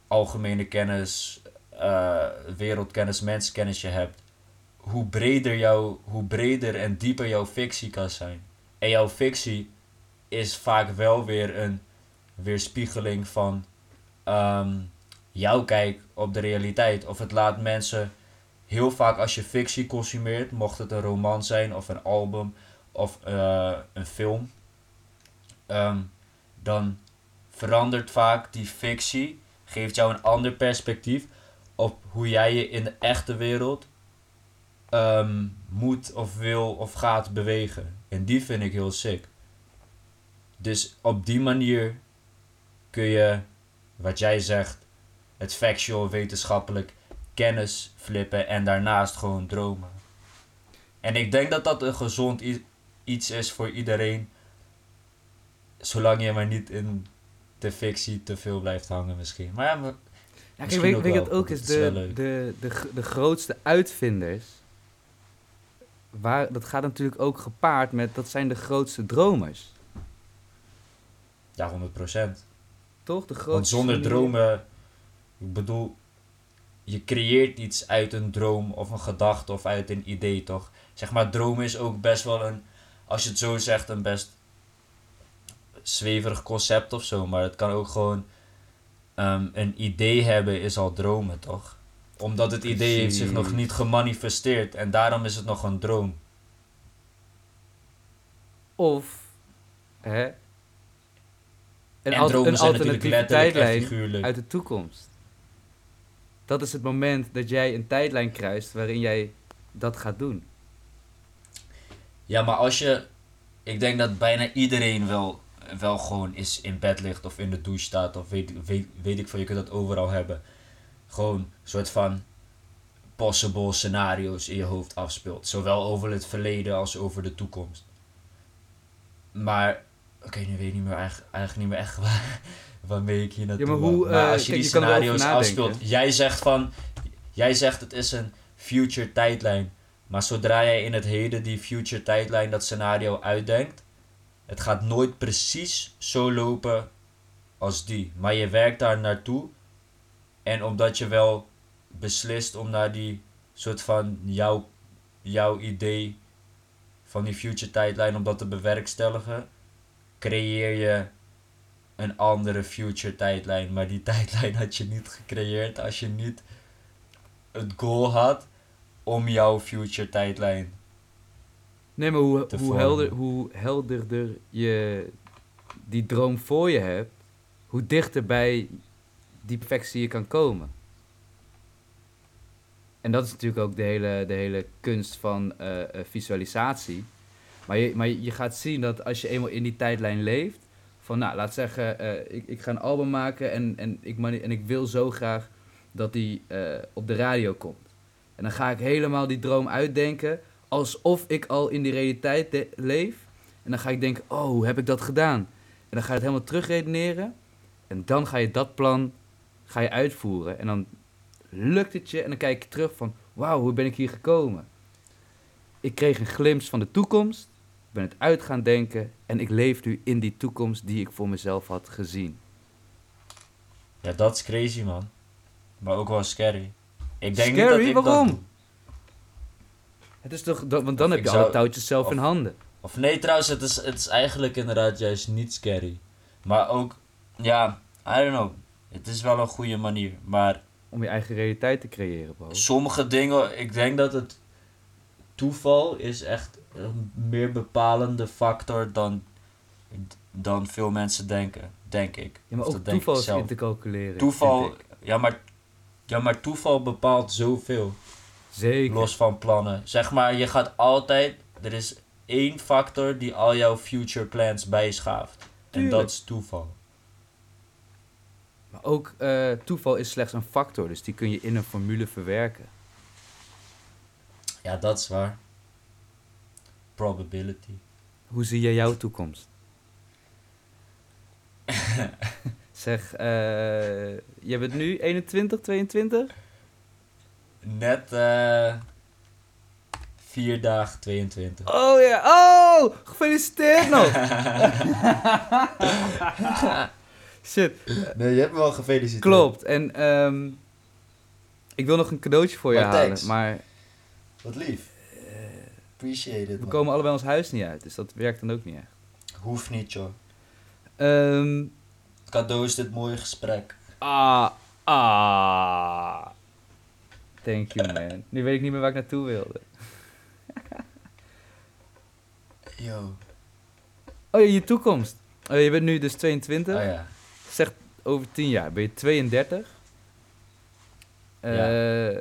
algemene kennis, eh, wereldkennis, menskennis je hebt, hoe breder, jouw, hoe breder en dieper jouw fictie kan zijn. En jouw fictie is vaak wel weer een weerspiegeling van ehm, jouw kijk op de realiteit. Of het laat mensen heel vaak als je fictie consumeert, mocht het een roman zijn of een album of eh, een film, ehm, dan verandert vaak die fictie, geeft jou een ander perspectief op hoe jij je in de echte wereld ehm, moet of wil of gaat bewegen. En die vind ik heel sick. Dus op die manier kun je, wat jij zegt, het factual wetenschappelijk kennis flippen en daarnaast gewoon dromen. En ik denk dat dat een gezond iets is voor iedereen, zolang je maar niet in de fictie te veel blijft hangen misschien. Maar ja, maar Ja, kijk, weet, wat ook is? De, de, de, de grootste uitvinders, waar, dat gaat natuurlijk ook gepaard met, dat zijn de grootste dromers. ja, 100%. Toch? De grootste Want zonder dromen, ik bedoel, je creëert iets uit een droom of een gedachte of uit een idee, toch? Zeg maar, dromen is ook best wel een, als je het zo zegt, een best zweverig concept of zo. Maar het kan ook gewoon ehm, een idee hebben, is al dromen, toch? Omdat het idee heeft zich nog niet gemanifesteerd en daarom is het nog een droom. Of, hè, een, en al- dromen een zijn natuurlijk letterlijk en figuurlijk. uit de toekomst. Dat is het moment dat jij een tijdlijn kruist waarin jij dat gaat doen. Ja, maar als je. Ik denk dat bijna iedereen wel, wel gewoon is in bed ligt of in de douche staat of weet, weet, weet ik veel, je kunt dat overal hebben. Gewoon een soort van possible scenario's in je hoofd afspeelt. Zowel over het verleden als over de toekomst. Maar, oké, nu weet ik niet meer, eigenlijk, eigenlijk niet meer echt waar, waarmee ik hier naartoe maar wou. hoe, maar eh, als je kijk, die je scenario's afspeelt, jij zegt van, jij zegt het is een future tijdlijn. Maar zodra jij in het heden die future tijdlijn, dat scenario uitdenkt, het gaat nooit precies zo lopen als die. Maar je werkt daar naartoe. En omdat je wel beslist om naar die soort van jouw, jouw idee van die future tijdlijn, om dat te bewerkstelligen, creëer je een andere future tijdlijn. Maar die tijdlijn had je niet gecreëerd als je niet het goal had om jouw future tijdlijn. Nee, maar hoe, hoe, helder, hoe helderder je die droom voor je hebt, hoe dichter bij die perfectie je kan komen. En dat is natuurlijk ook de hele, de hele kunst van eh, eh, visualisatie. Maar je, maar je gaat zien dat als je eenmaal in die tijdlijn leeft, van nou, laat zeggen, eh, ik, ik ga een album maken en, en, ik, en ik wil zo graag dat die eh, op de radio komt. En dan ga ik helemaal die droom uitdenken, alsof ik al in die realiteit leef. En dan ga ik denken, oh, hoe heb ik dat gedaan? En dan ga je het helemaal terugredeneren. En dan ga je dat plan ga je uitvoeren. En dan lukt het je en dan kijk je terug van, wauw, hoe ben ik hier gekomen? Ik kreeg een glimp van de toekomst, ben het uit gaan denken en ik leef nu in die toekomst die ik voor mezelf had gezien. Ja, dat is crazy, man. Maar ook wel scary. Ik denk niet Scary? dat ik dat Waarom? doe. Het is toch, dat- want dan Of heb je zou- alle touwtjes zelf of- in handen. Of nee, trouwens, het is, het is eigenlijk inderdaad juist niet scary. Maar ook, ja, I don't know. Het is wel een goede manier. Maar Om je eigen realiteit te creëren, bro. sommige dingen, ik denk dat het toeval is echt meer bepalende factor dan, dan veel mensen denken, denk ik. Ja, maar Of ook toeval is in te calculeren. Toeval, ja maar, ja, maar toeval bepaalt zoveel. Zeker. Los van plannen. Zeg maar, je gaat altijd. Er is één factor die al jouw future plans bijschaaft. En dat is toeval. Maar ook eh, toeval is slechts een factor, dus die kun je in een formule verwerken. Ja, dat is waar. Probability. Hoe zie jij jouw toekomst? zeg, eh je bent nu 21, 22? Net eh vier dagen 22. Oh ja, oh! Gefeliciteerd nog! Shit, Nee, je hebt me wel gefeliciteerd. klopt. En ehm, ik wil nog een cadeautje voor je Maar halen, thanks. maar Wat lief. Appreciate it. we komen allebei ons huis niet uit, dus dat werkt dan ook niet echt. Hoeft niet, joh. Ehm, Cadeau is dit mooie gesprek. ah, ah. Thank you, man. Nu weet ik niet meer waar ik naartoe wilde. Yo. Oh ja, je toekomst. Oh, je bent nu dus 22. Oh ja. Zeg over 10 jaar. Ben je 32? Eh,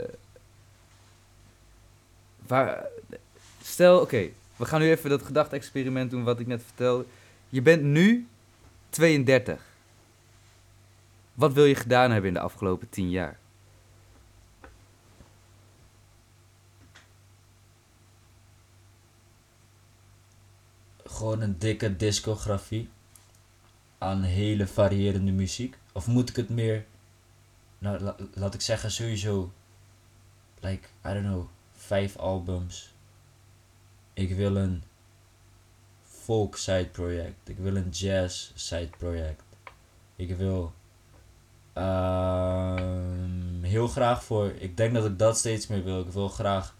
waar, stel, oké. we gaan nu even dat gedachte-experiment doen wat ik net vertelde. Je bent nu 32. Wat wil je gedaan hebben in de afgelopen 10 jaar? gewoon een dikke discografie aan hele variërende muziek? Of moet ik het meer, nou la- laat ik zeggen sowieso, like, I don't know, vijf albums. Ik wil een folk side project. Ik wil een jazz side project. Ik wil ehm, heel graag voor, ik denk dat ik dat steeds meer wil. Ik wil graag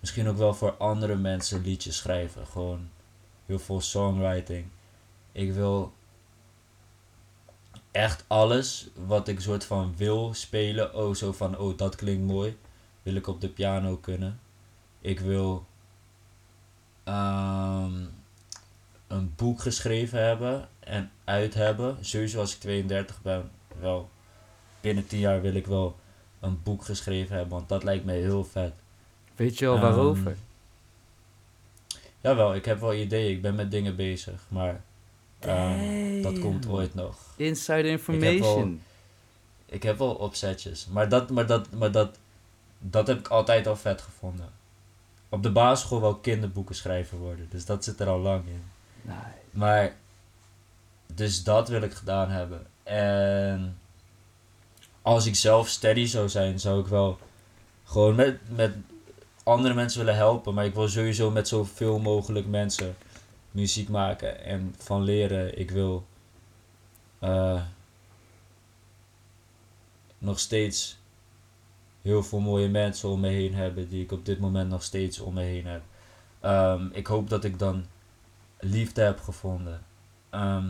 misschien ook wel voor andere mensen liedjes schrijven. Gewoon heel veel songwriting. Ik wil echt alles wat ik soort van wil spelen. Oh, zo van, oh, dat klinkt mooi. Wil ik op de piano kunnen. Ik wil ehm, een boek geschreven hebben en uit hebben. Sowieso als ik 32 ben, wel binnen 10 jaar wil ik wel een boek geschreven hebben. Want dat lijkt me heel vet. Weet je al Ehm, waarover? Jawel, ik heb wel ideeën. Ik ben met dingen bezig. Maar ehm, dat komt ooit nog. Insider wel- information. Ik heb wel opzetjes. Maar dat, maar dat, maar dat, dat heb ik altijd al vet gevonden. Op de basisschool wel kinderboeken schrijven worden. Dus dat zit er al lang in. Nee. Maar, dus dat wil ik gedaan hebben. En als ik zelf steady zou zijn, zou ik wel gewoon met, met andere mensen willen helpen. Maar ik wil sowieso met zoveel mogelijk mensen muziek maken en van leren. Ik wil eh, nog steeds heel veel mooie mensen om me heen hebben die ik op dit moment nog steeds om me heen heb. Ehm, ik hoop dat ik dan liefde heb gevonden. Ehm,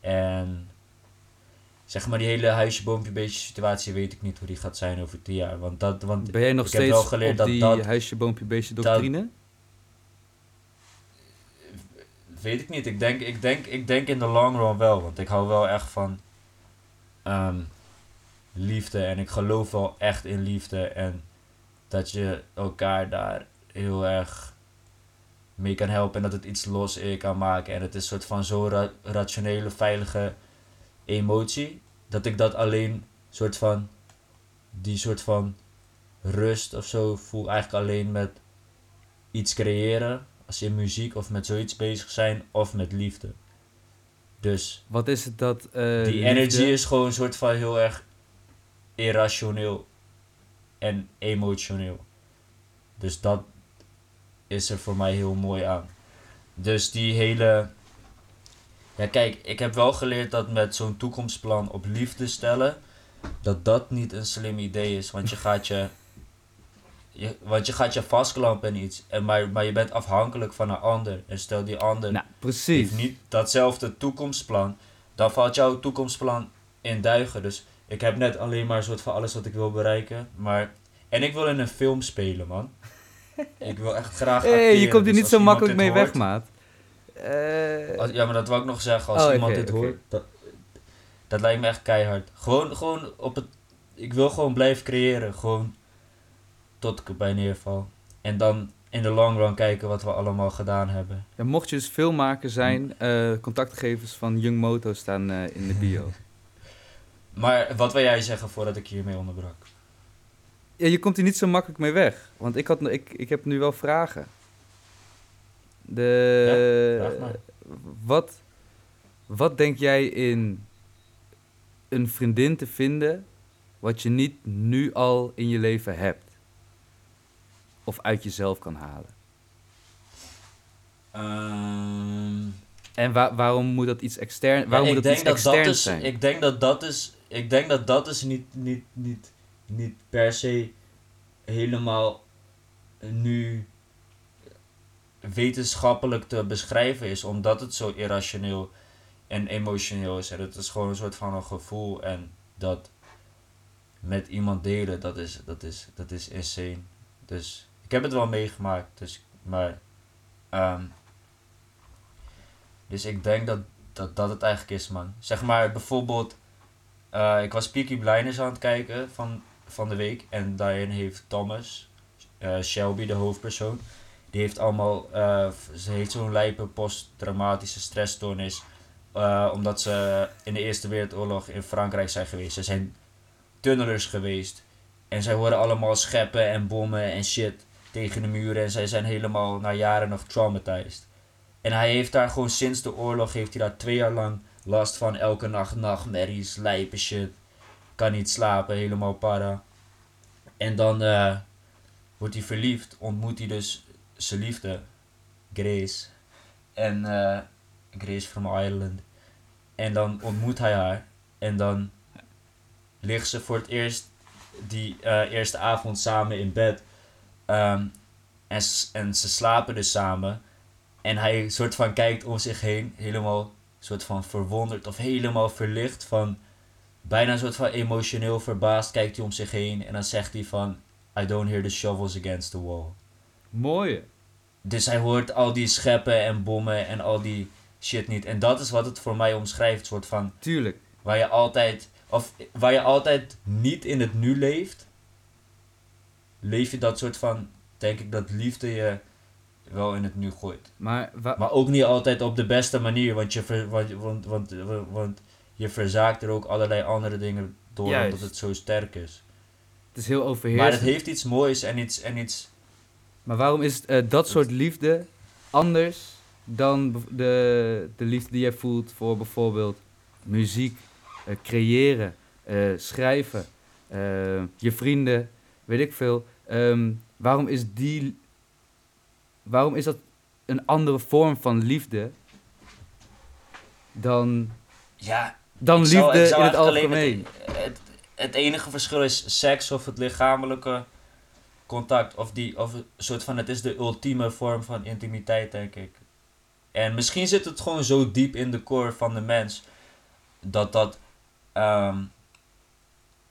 en zeg maar die hele huisje, boompje, beetje situatie weet ik niet hoe die gaat zijn over tien jaar. Want dat, want Ben jij nog ik heb steeds wel geleerd op dat die dat- huisje, boompje, beestje dat- doctrine? weet ik niet. Ik denk, ik, denk, ik denk in de long run wel. Want ik hou wel echt van ehm, liefde. En ik geloof wel echt in liefde. En dat je elkaar daar heel erg mee kan helpen. En dat het iets los in je kan maken. En het is een soort van zo'n ra- rationele, veilige emotie. Dat ik dat alleen soort van... Die soort van rust of zo voel eigenlijk alleen met iets creëren. Als in muziek of met zoiets bezig zijn. Of met liefde. Dus Wat is het dat... eh, die liefde- energy is gewoon een soort van heel erg irrationeel en emotioneel. Dus dat is er voor mij heel mooi aan. Dus die hele. Ja, kijk, ik heb wel geleerd dat met zo'n toekomstplan op liefde stellen, dat dat niet een slim idee is. Want je gaat je. je want je gaat je vastklampen en iets. En maar, maar je bent afhankelijk van een ander. En stel die ander Nou, precies. heeft niet datzelfde toekomstplan, dan valt jouw toekomstplan in duigen. Dus ik heb net alleen maar een soort van alles wat ik wil bereiken. Maar, en ik wil in een film spelen, man. Ik wil echt graag Hé, hey, je komt hier dus niet zo makkelijk mee weg, maat. Eh, als- ja, maar dat wil ik nog zeggen. Als Oh, iemand dit hoort, dat, dat lijkt me echt keihard. Gewoon, gewoon op het... Ik wil gewoon blijven creëren. Gewoon tot ik erbij neerval. En dan in de long run kijken wat we allemaal gedaan hebben. ja, mocht je dus filmmaker zijn, eh, contactgegevens van Young Moto staan eh, in de bio. Maar wat wil jij zeggen voordat ik hiermee onderbrak? Ja, je komt hier niet zo makkelijk mee weg. Want ik, had, ik, ik heb nu wel vragen. De, vraag maar. wat, wat denk jij in een vriendin te vinden wat je niet nu al in je leven hebt? Of uit jezelf kan halen? Ehm En wa- waarom moet dat iets extern, waarom moet dat iets dat dat externs is, zijn? Ik denk dat dat is, ik denk dat dat is niet, niet, niet, niet per se helemaal nu wetenschappelijk te beschrijven is, omdat het zo irrationeel en emotioneel is. En het is gewoon een soort van een gevoel en dat met iemand delen, dat is, dat is, dat is insane. Dus ik heb het wel meegemaakt, dus, maar, ehm, dus ik denk dat dat dat het eigenlijk is, man. Zeg maar bijvoorbeeld, eh, ik was Peaky Blinders aan het kijken van, van de week. En daarin heeft Thomas, eh, Shelby, de hoofdpersoon, die heeft allemaal, eh, ze heeft zo'n lijpe posttraumatische stressstoornis. omdat ze in de Eerste Wereldoorlog in Frankrijk zijn geweest. Ze zijn tunnelers geweest. En zij horen allemaal scheppen en bommen en shit tegen de muren. En zij zijn helemaal na jaren nog traumatized. En hij heeft daar gewoon sinds de oorlog, heeft hij daar twee jaar lang last van. Elke nacht nachtmerries, lijpe shit. Kan niet slapen, helemaal para. En dan eh, wordt hij verliefd, ontmoet hij dus zijn liefde, Grace. En eh, Grace from Ireland. En dan ontmoet hij haar. En dan ligt ze voor het eerst die eh, eerste avond samen in bed. Ehm, en, en ze slapen dus samen. En hij soort van kijkt om zich heen, helemaal soort van verwonderd of helemaal verlicht van bijna een soort van emotioneel verbaasd kijkt hij om zich heen en dan zegt hij van I don't hear the shovels against the wall. Mooie. Dus hij hoort al die scheppen en bommen en al die shit niet. En dat is wat het voor mij omschrijft, soort van Tuurlijk. waar je altijd of waar je altijd niet in het nu leeft, leef je dat soort van denk ik dat liefde je wel in het nu gooit. Maar, Maar ook niet altijd op de beste manier, want je, ver, want, want, want, want je verzaakt er ook allerlei andere dingen door Juist. omdat het zo sterk is. het is heel Maar overheersend. het heeft iets moois en iets, en iets Maar waarom is eh, dat soort liefde anders dan de, de liefde die jij voelt voor bijvoorbeeld muziek, eh, creëren, eh, schrijven, je vrienden, weet ik veel. Ehm, waarom is die, waarom is dat een andere vorm van liefde dan, ja, dan liefde zou- ik zou in het algemeen? Het, het, het enige verschil is seks of het lichamelijke contact. Of, die, of een soort van, het is de ultieme vorm van intimiteit, denk ik. En misschien zit het gewoon zo diep in de core van de mens. Dat dat, ehm,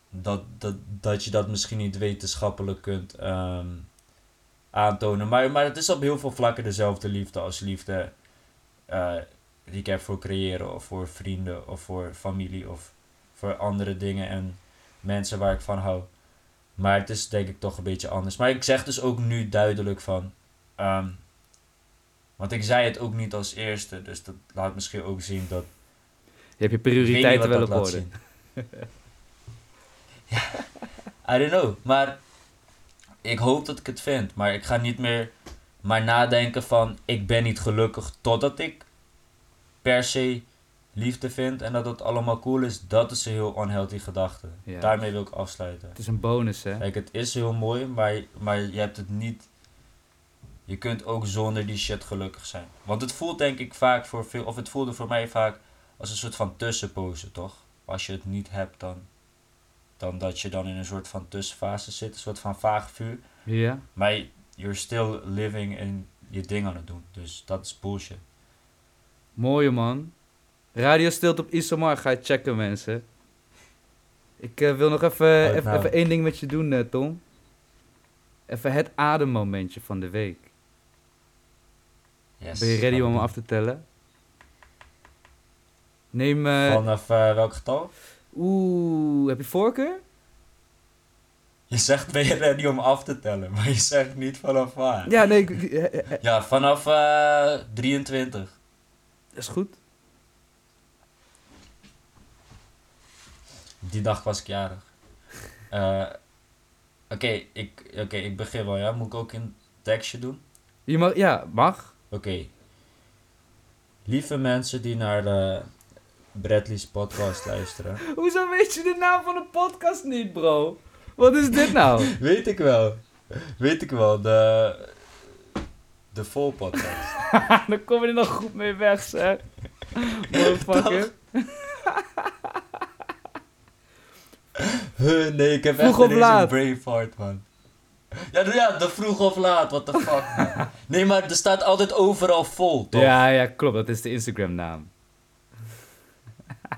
dat, dat, dat je dat misschien niet wetenschappelijk kunt ehm, aantonen. Maar, maar het is op heel veel vlakken dezelfde liefde als liefde eh, die ik heb voor creëren of voor vrienden of voor familie of voor andere dingen en mensen waar ik van hou. Maar het is denk ik toch een beetje anders. Maar ik zeg dus ook nu duidelijk van. ehm, want ik zei het ook niet als eerste, dus dat laat misschien ook zien dat. Je hebt je prioriteiten wel op orde. ja, I don't know. Maar ik hoop dat ik het vind. Maar ik ga niet meer maar nadenken van ik ben niet gelukkig totdat ik per se liefde vind en dat het allemaal cool is. Dat is een heel unhealthy gedachte. Ja. Daarmee wil ik afsluiten. Het is een bonus, hè? Kijk, het is heel mooi, maar, maar je hebt het niet. Je kunt ook zonder die shit gelukkig zijn. Want het voelt denk ik vaak voor veel, of het voelde voor mij vaak als een soort van tussenpose, toch? Als je het niet hebt, dan, dan dat je dan in een soort van tussenfase zit, een soort van vaag vuur. Ja. Maar you're still living en je ding aan het doen. Dus dat is bullshit. Mooie man. Radio Stilte op Isomar. Ga je checken, mensen. Ik eh, wil nog even, even, nou. even één ding met je doen, eh, Tom. Even het ademmomentje van de week. Yes, ben je ready om af te tellen? Neem... eh, Vanaf welk getal? Oeh, heb je voorkeur? Je zegt ben je ready om af te tellen, maar je zegt niet vanaf waar. Ja, nee, ik- eh, eh, eh, Ja, vanaf eh 23. dat is goed. Die dag was ik jarig. Oké, ik, oké, ik begin wel, ja. Moet ik ook een tekstje doen? Je mag, ja, mag. Oké. Lieve mensen die naar de Bradley's podcast luisteren. Hoezo weet je de naam van de podcast niet, bro? Wat is dit nou? Weet ik wel. Weet ik wel, de... De vol podcast. Dan kom je er nog goed mee weg, zeg. Motherfucker. Huh, nee, ik heb Vroeg echt of laat? een brain fart, man. Ja, ja, de vroeg of laat, what the fuck, man. Nee, maar er staat altijd overal vol, toch? Ja, ja, klopt. Dat is de Instagram naam.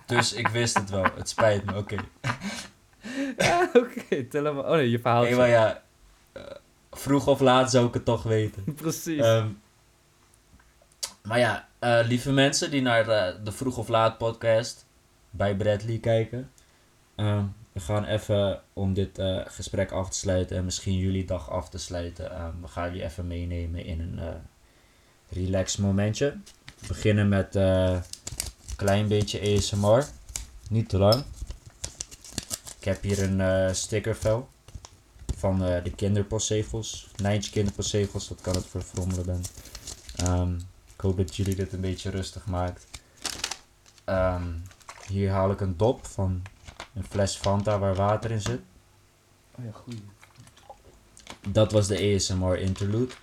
Dus ik wist het wel. Het spijt me, oké. Ja, oké. tel hem maar. Oh nee, je verhaal. Maar ja. eh, vroeg of laat zou ik het toch weten. Precies. Ehm, maar ja, eh, lieve mensen die naar eh, de Vroeg of Laat podcast bij Bradley kijken. ehm, we gaan even om dit gesprek af te sluiten en misschien jullie dag af te sluiten. ehm, we gaan jullie even meenemen in een eh relax momentje. We beginnen met klein beetje ASMR. Niet te lang. Ik heb hier een eh, stickervel van eh, de kinderpostzegels. Nijntje kinderpostzegels, dat kan het voor frommelen ben. Ehm, ik hoop dat jullie dit een beetje rustig maakt. Ehm, hier haal ik een dop van een fles Fanta waar water in zit. oh ja, goeie. Dat was de ASMR interlude.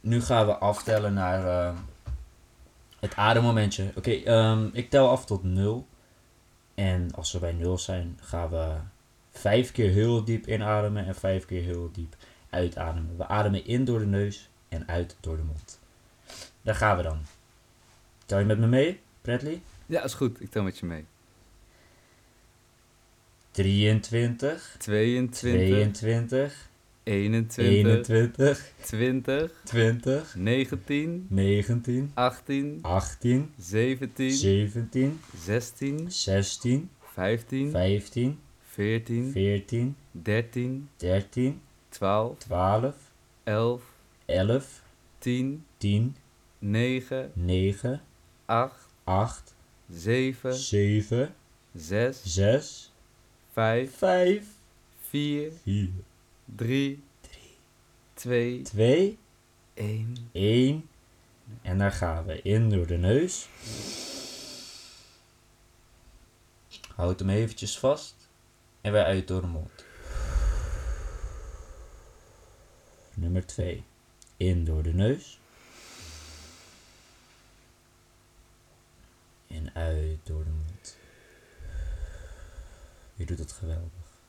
Nu gaan we aftellen naar eh, het ademmomentje. Oké, ehm, ik tel af tot 0. En als we bij 0 zijn, gaan we vijf keer heel diep inademen en vijf keer heel diep uitademen. We ademen in door de neus en uit door de mond. Daar gaan we dan. Tel je met me mee, Bradley? Ja, is goed. Ik tel met je mee. 23, 22, 22, 21, 21, 20, 20, 19, 19, 18, 18, 17, 17, 16, 16, 15, 15, 14, 14, 13, 13, 12, 12, 11, 11, 10, 10, 9, 9, 8, 8, 7, 7, 6, 6, 5, 5, 4, 4, 3, 2, 2, 1. 1. En daar gaan we in door de neus. Houd hem eventjes vast. En weer uit door de mond. Nummer 2. In door de neus. En uit door de mond. Je doet het geweldig.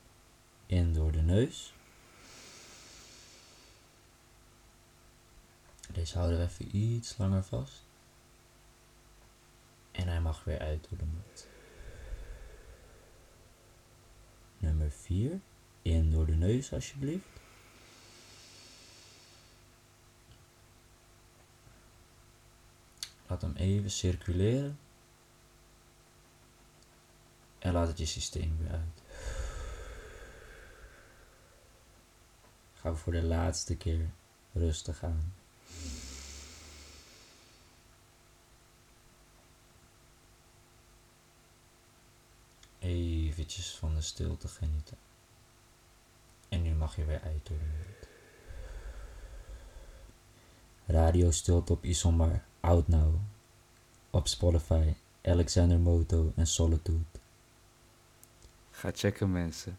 In door de neus. Deze houden we even iets langer vast. En hij mag weer uit door de mond. Nummer 4. In door de neus alsjeblieft. Laat hem even circuleren. En laat het je systeem weer uit. Ga voor de laatste keer rustig aan. Eventjes van de stilte genieten. En nu mag je weer uit door de mond. Radio stilte op Isomar, Out Now. Op Spotify, Alexander Moto en Solitude. Ga checken, mensen.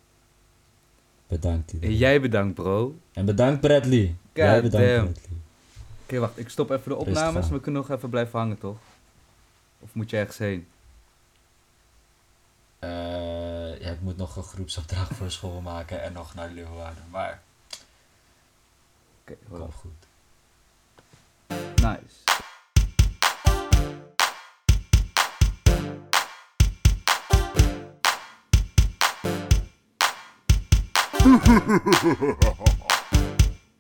Bedankt En iedereen. jij bedankt, bro. En bedankt Bradley. Jij bedankt damn. Bradley. Wacht. Ik stop even de opnames. We kunnen nog even blijven hangen, toch? Of moet je ergens heen? Eh, ja, ik moet nog een groepsopdracht voor school maken en nog naar Leeuwarden. Maar Oké, wel wel goed. Nice.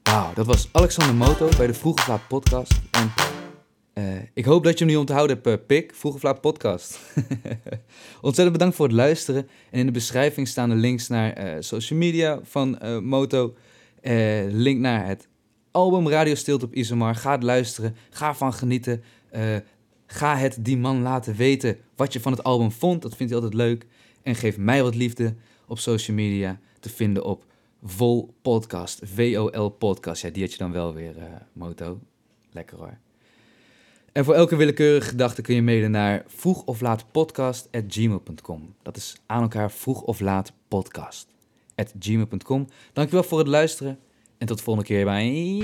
Wauw, dat was Alexander Moto bij de Vroeg of Laat podcast. En eh, ik hoop dat je hem nu onthouden hebt, eh, Pik. Vroeg of Laat podcast. Ontzettend bedankt voor het luisteren. En in de beschrijving staan de links naar eh, social media van Moto. Link naar het album Radio Stilte op Isomar. Ga het luisteren. Ga ervan genieten. Ga het die man laten weten wat je van het album vond. Dat vindt hij altijd leuk. En geef mij wat liefde op social media te vinden op Vol Podcast. V-O-L Podcast. Ja, die had je dan wel weer, eh, Moto. Lekker hoor. En voor elke willekeurige gedachte kun je mailen naar vroeg of laat podcast gmail.com. Dat is aan elkaar vroeg of laat podcast gmail.com. Dankjewel voor het luisteren en tot de volgende keer bij...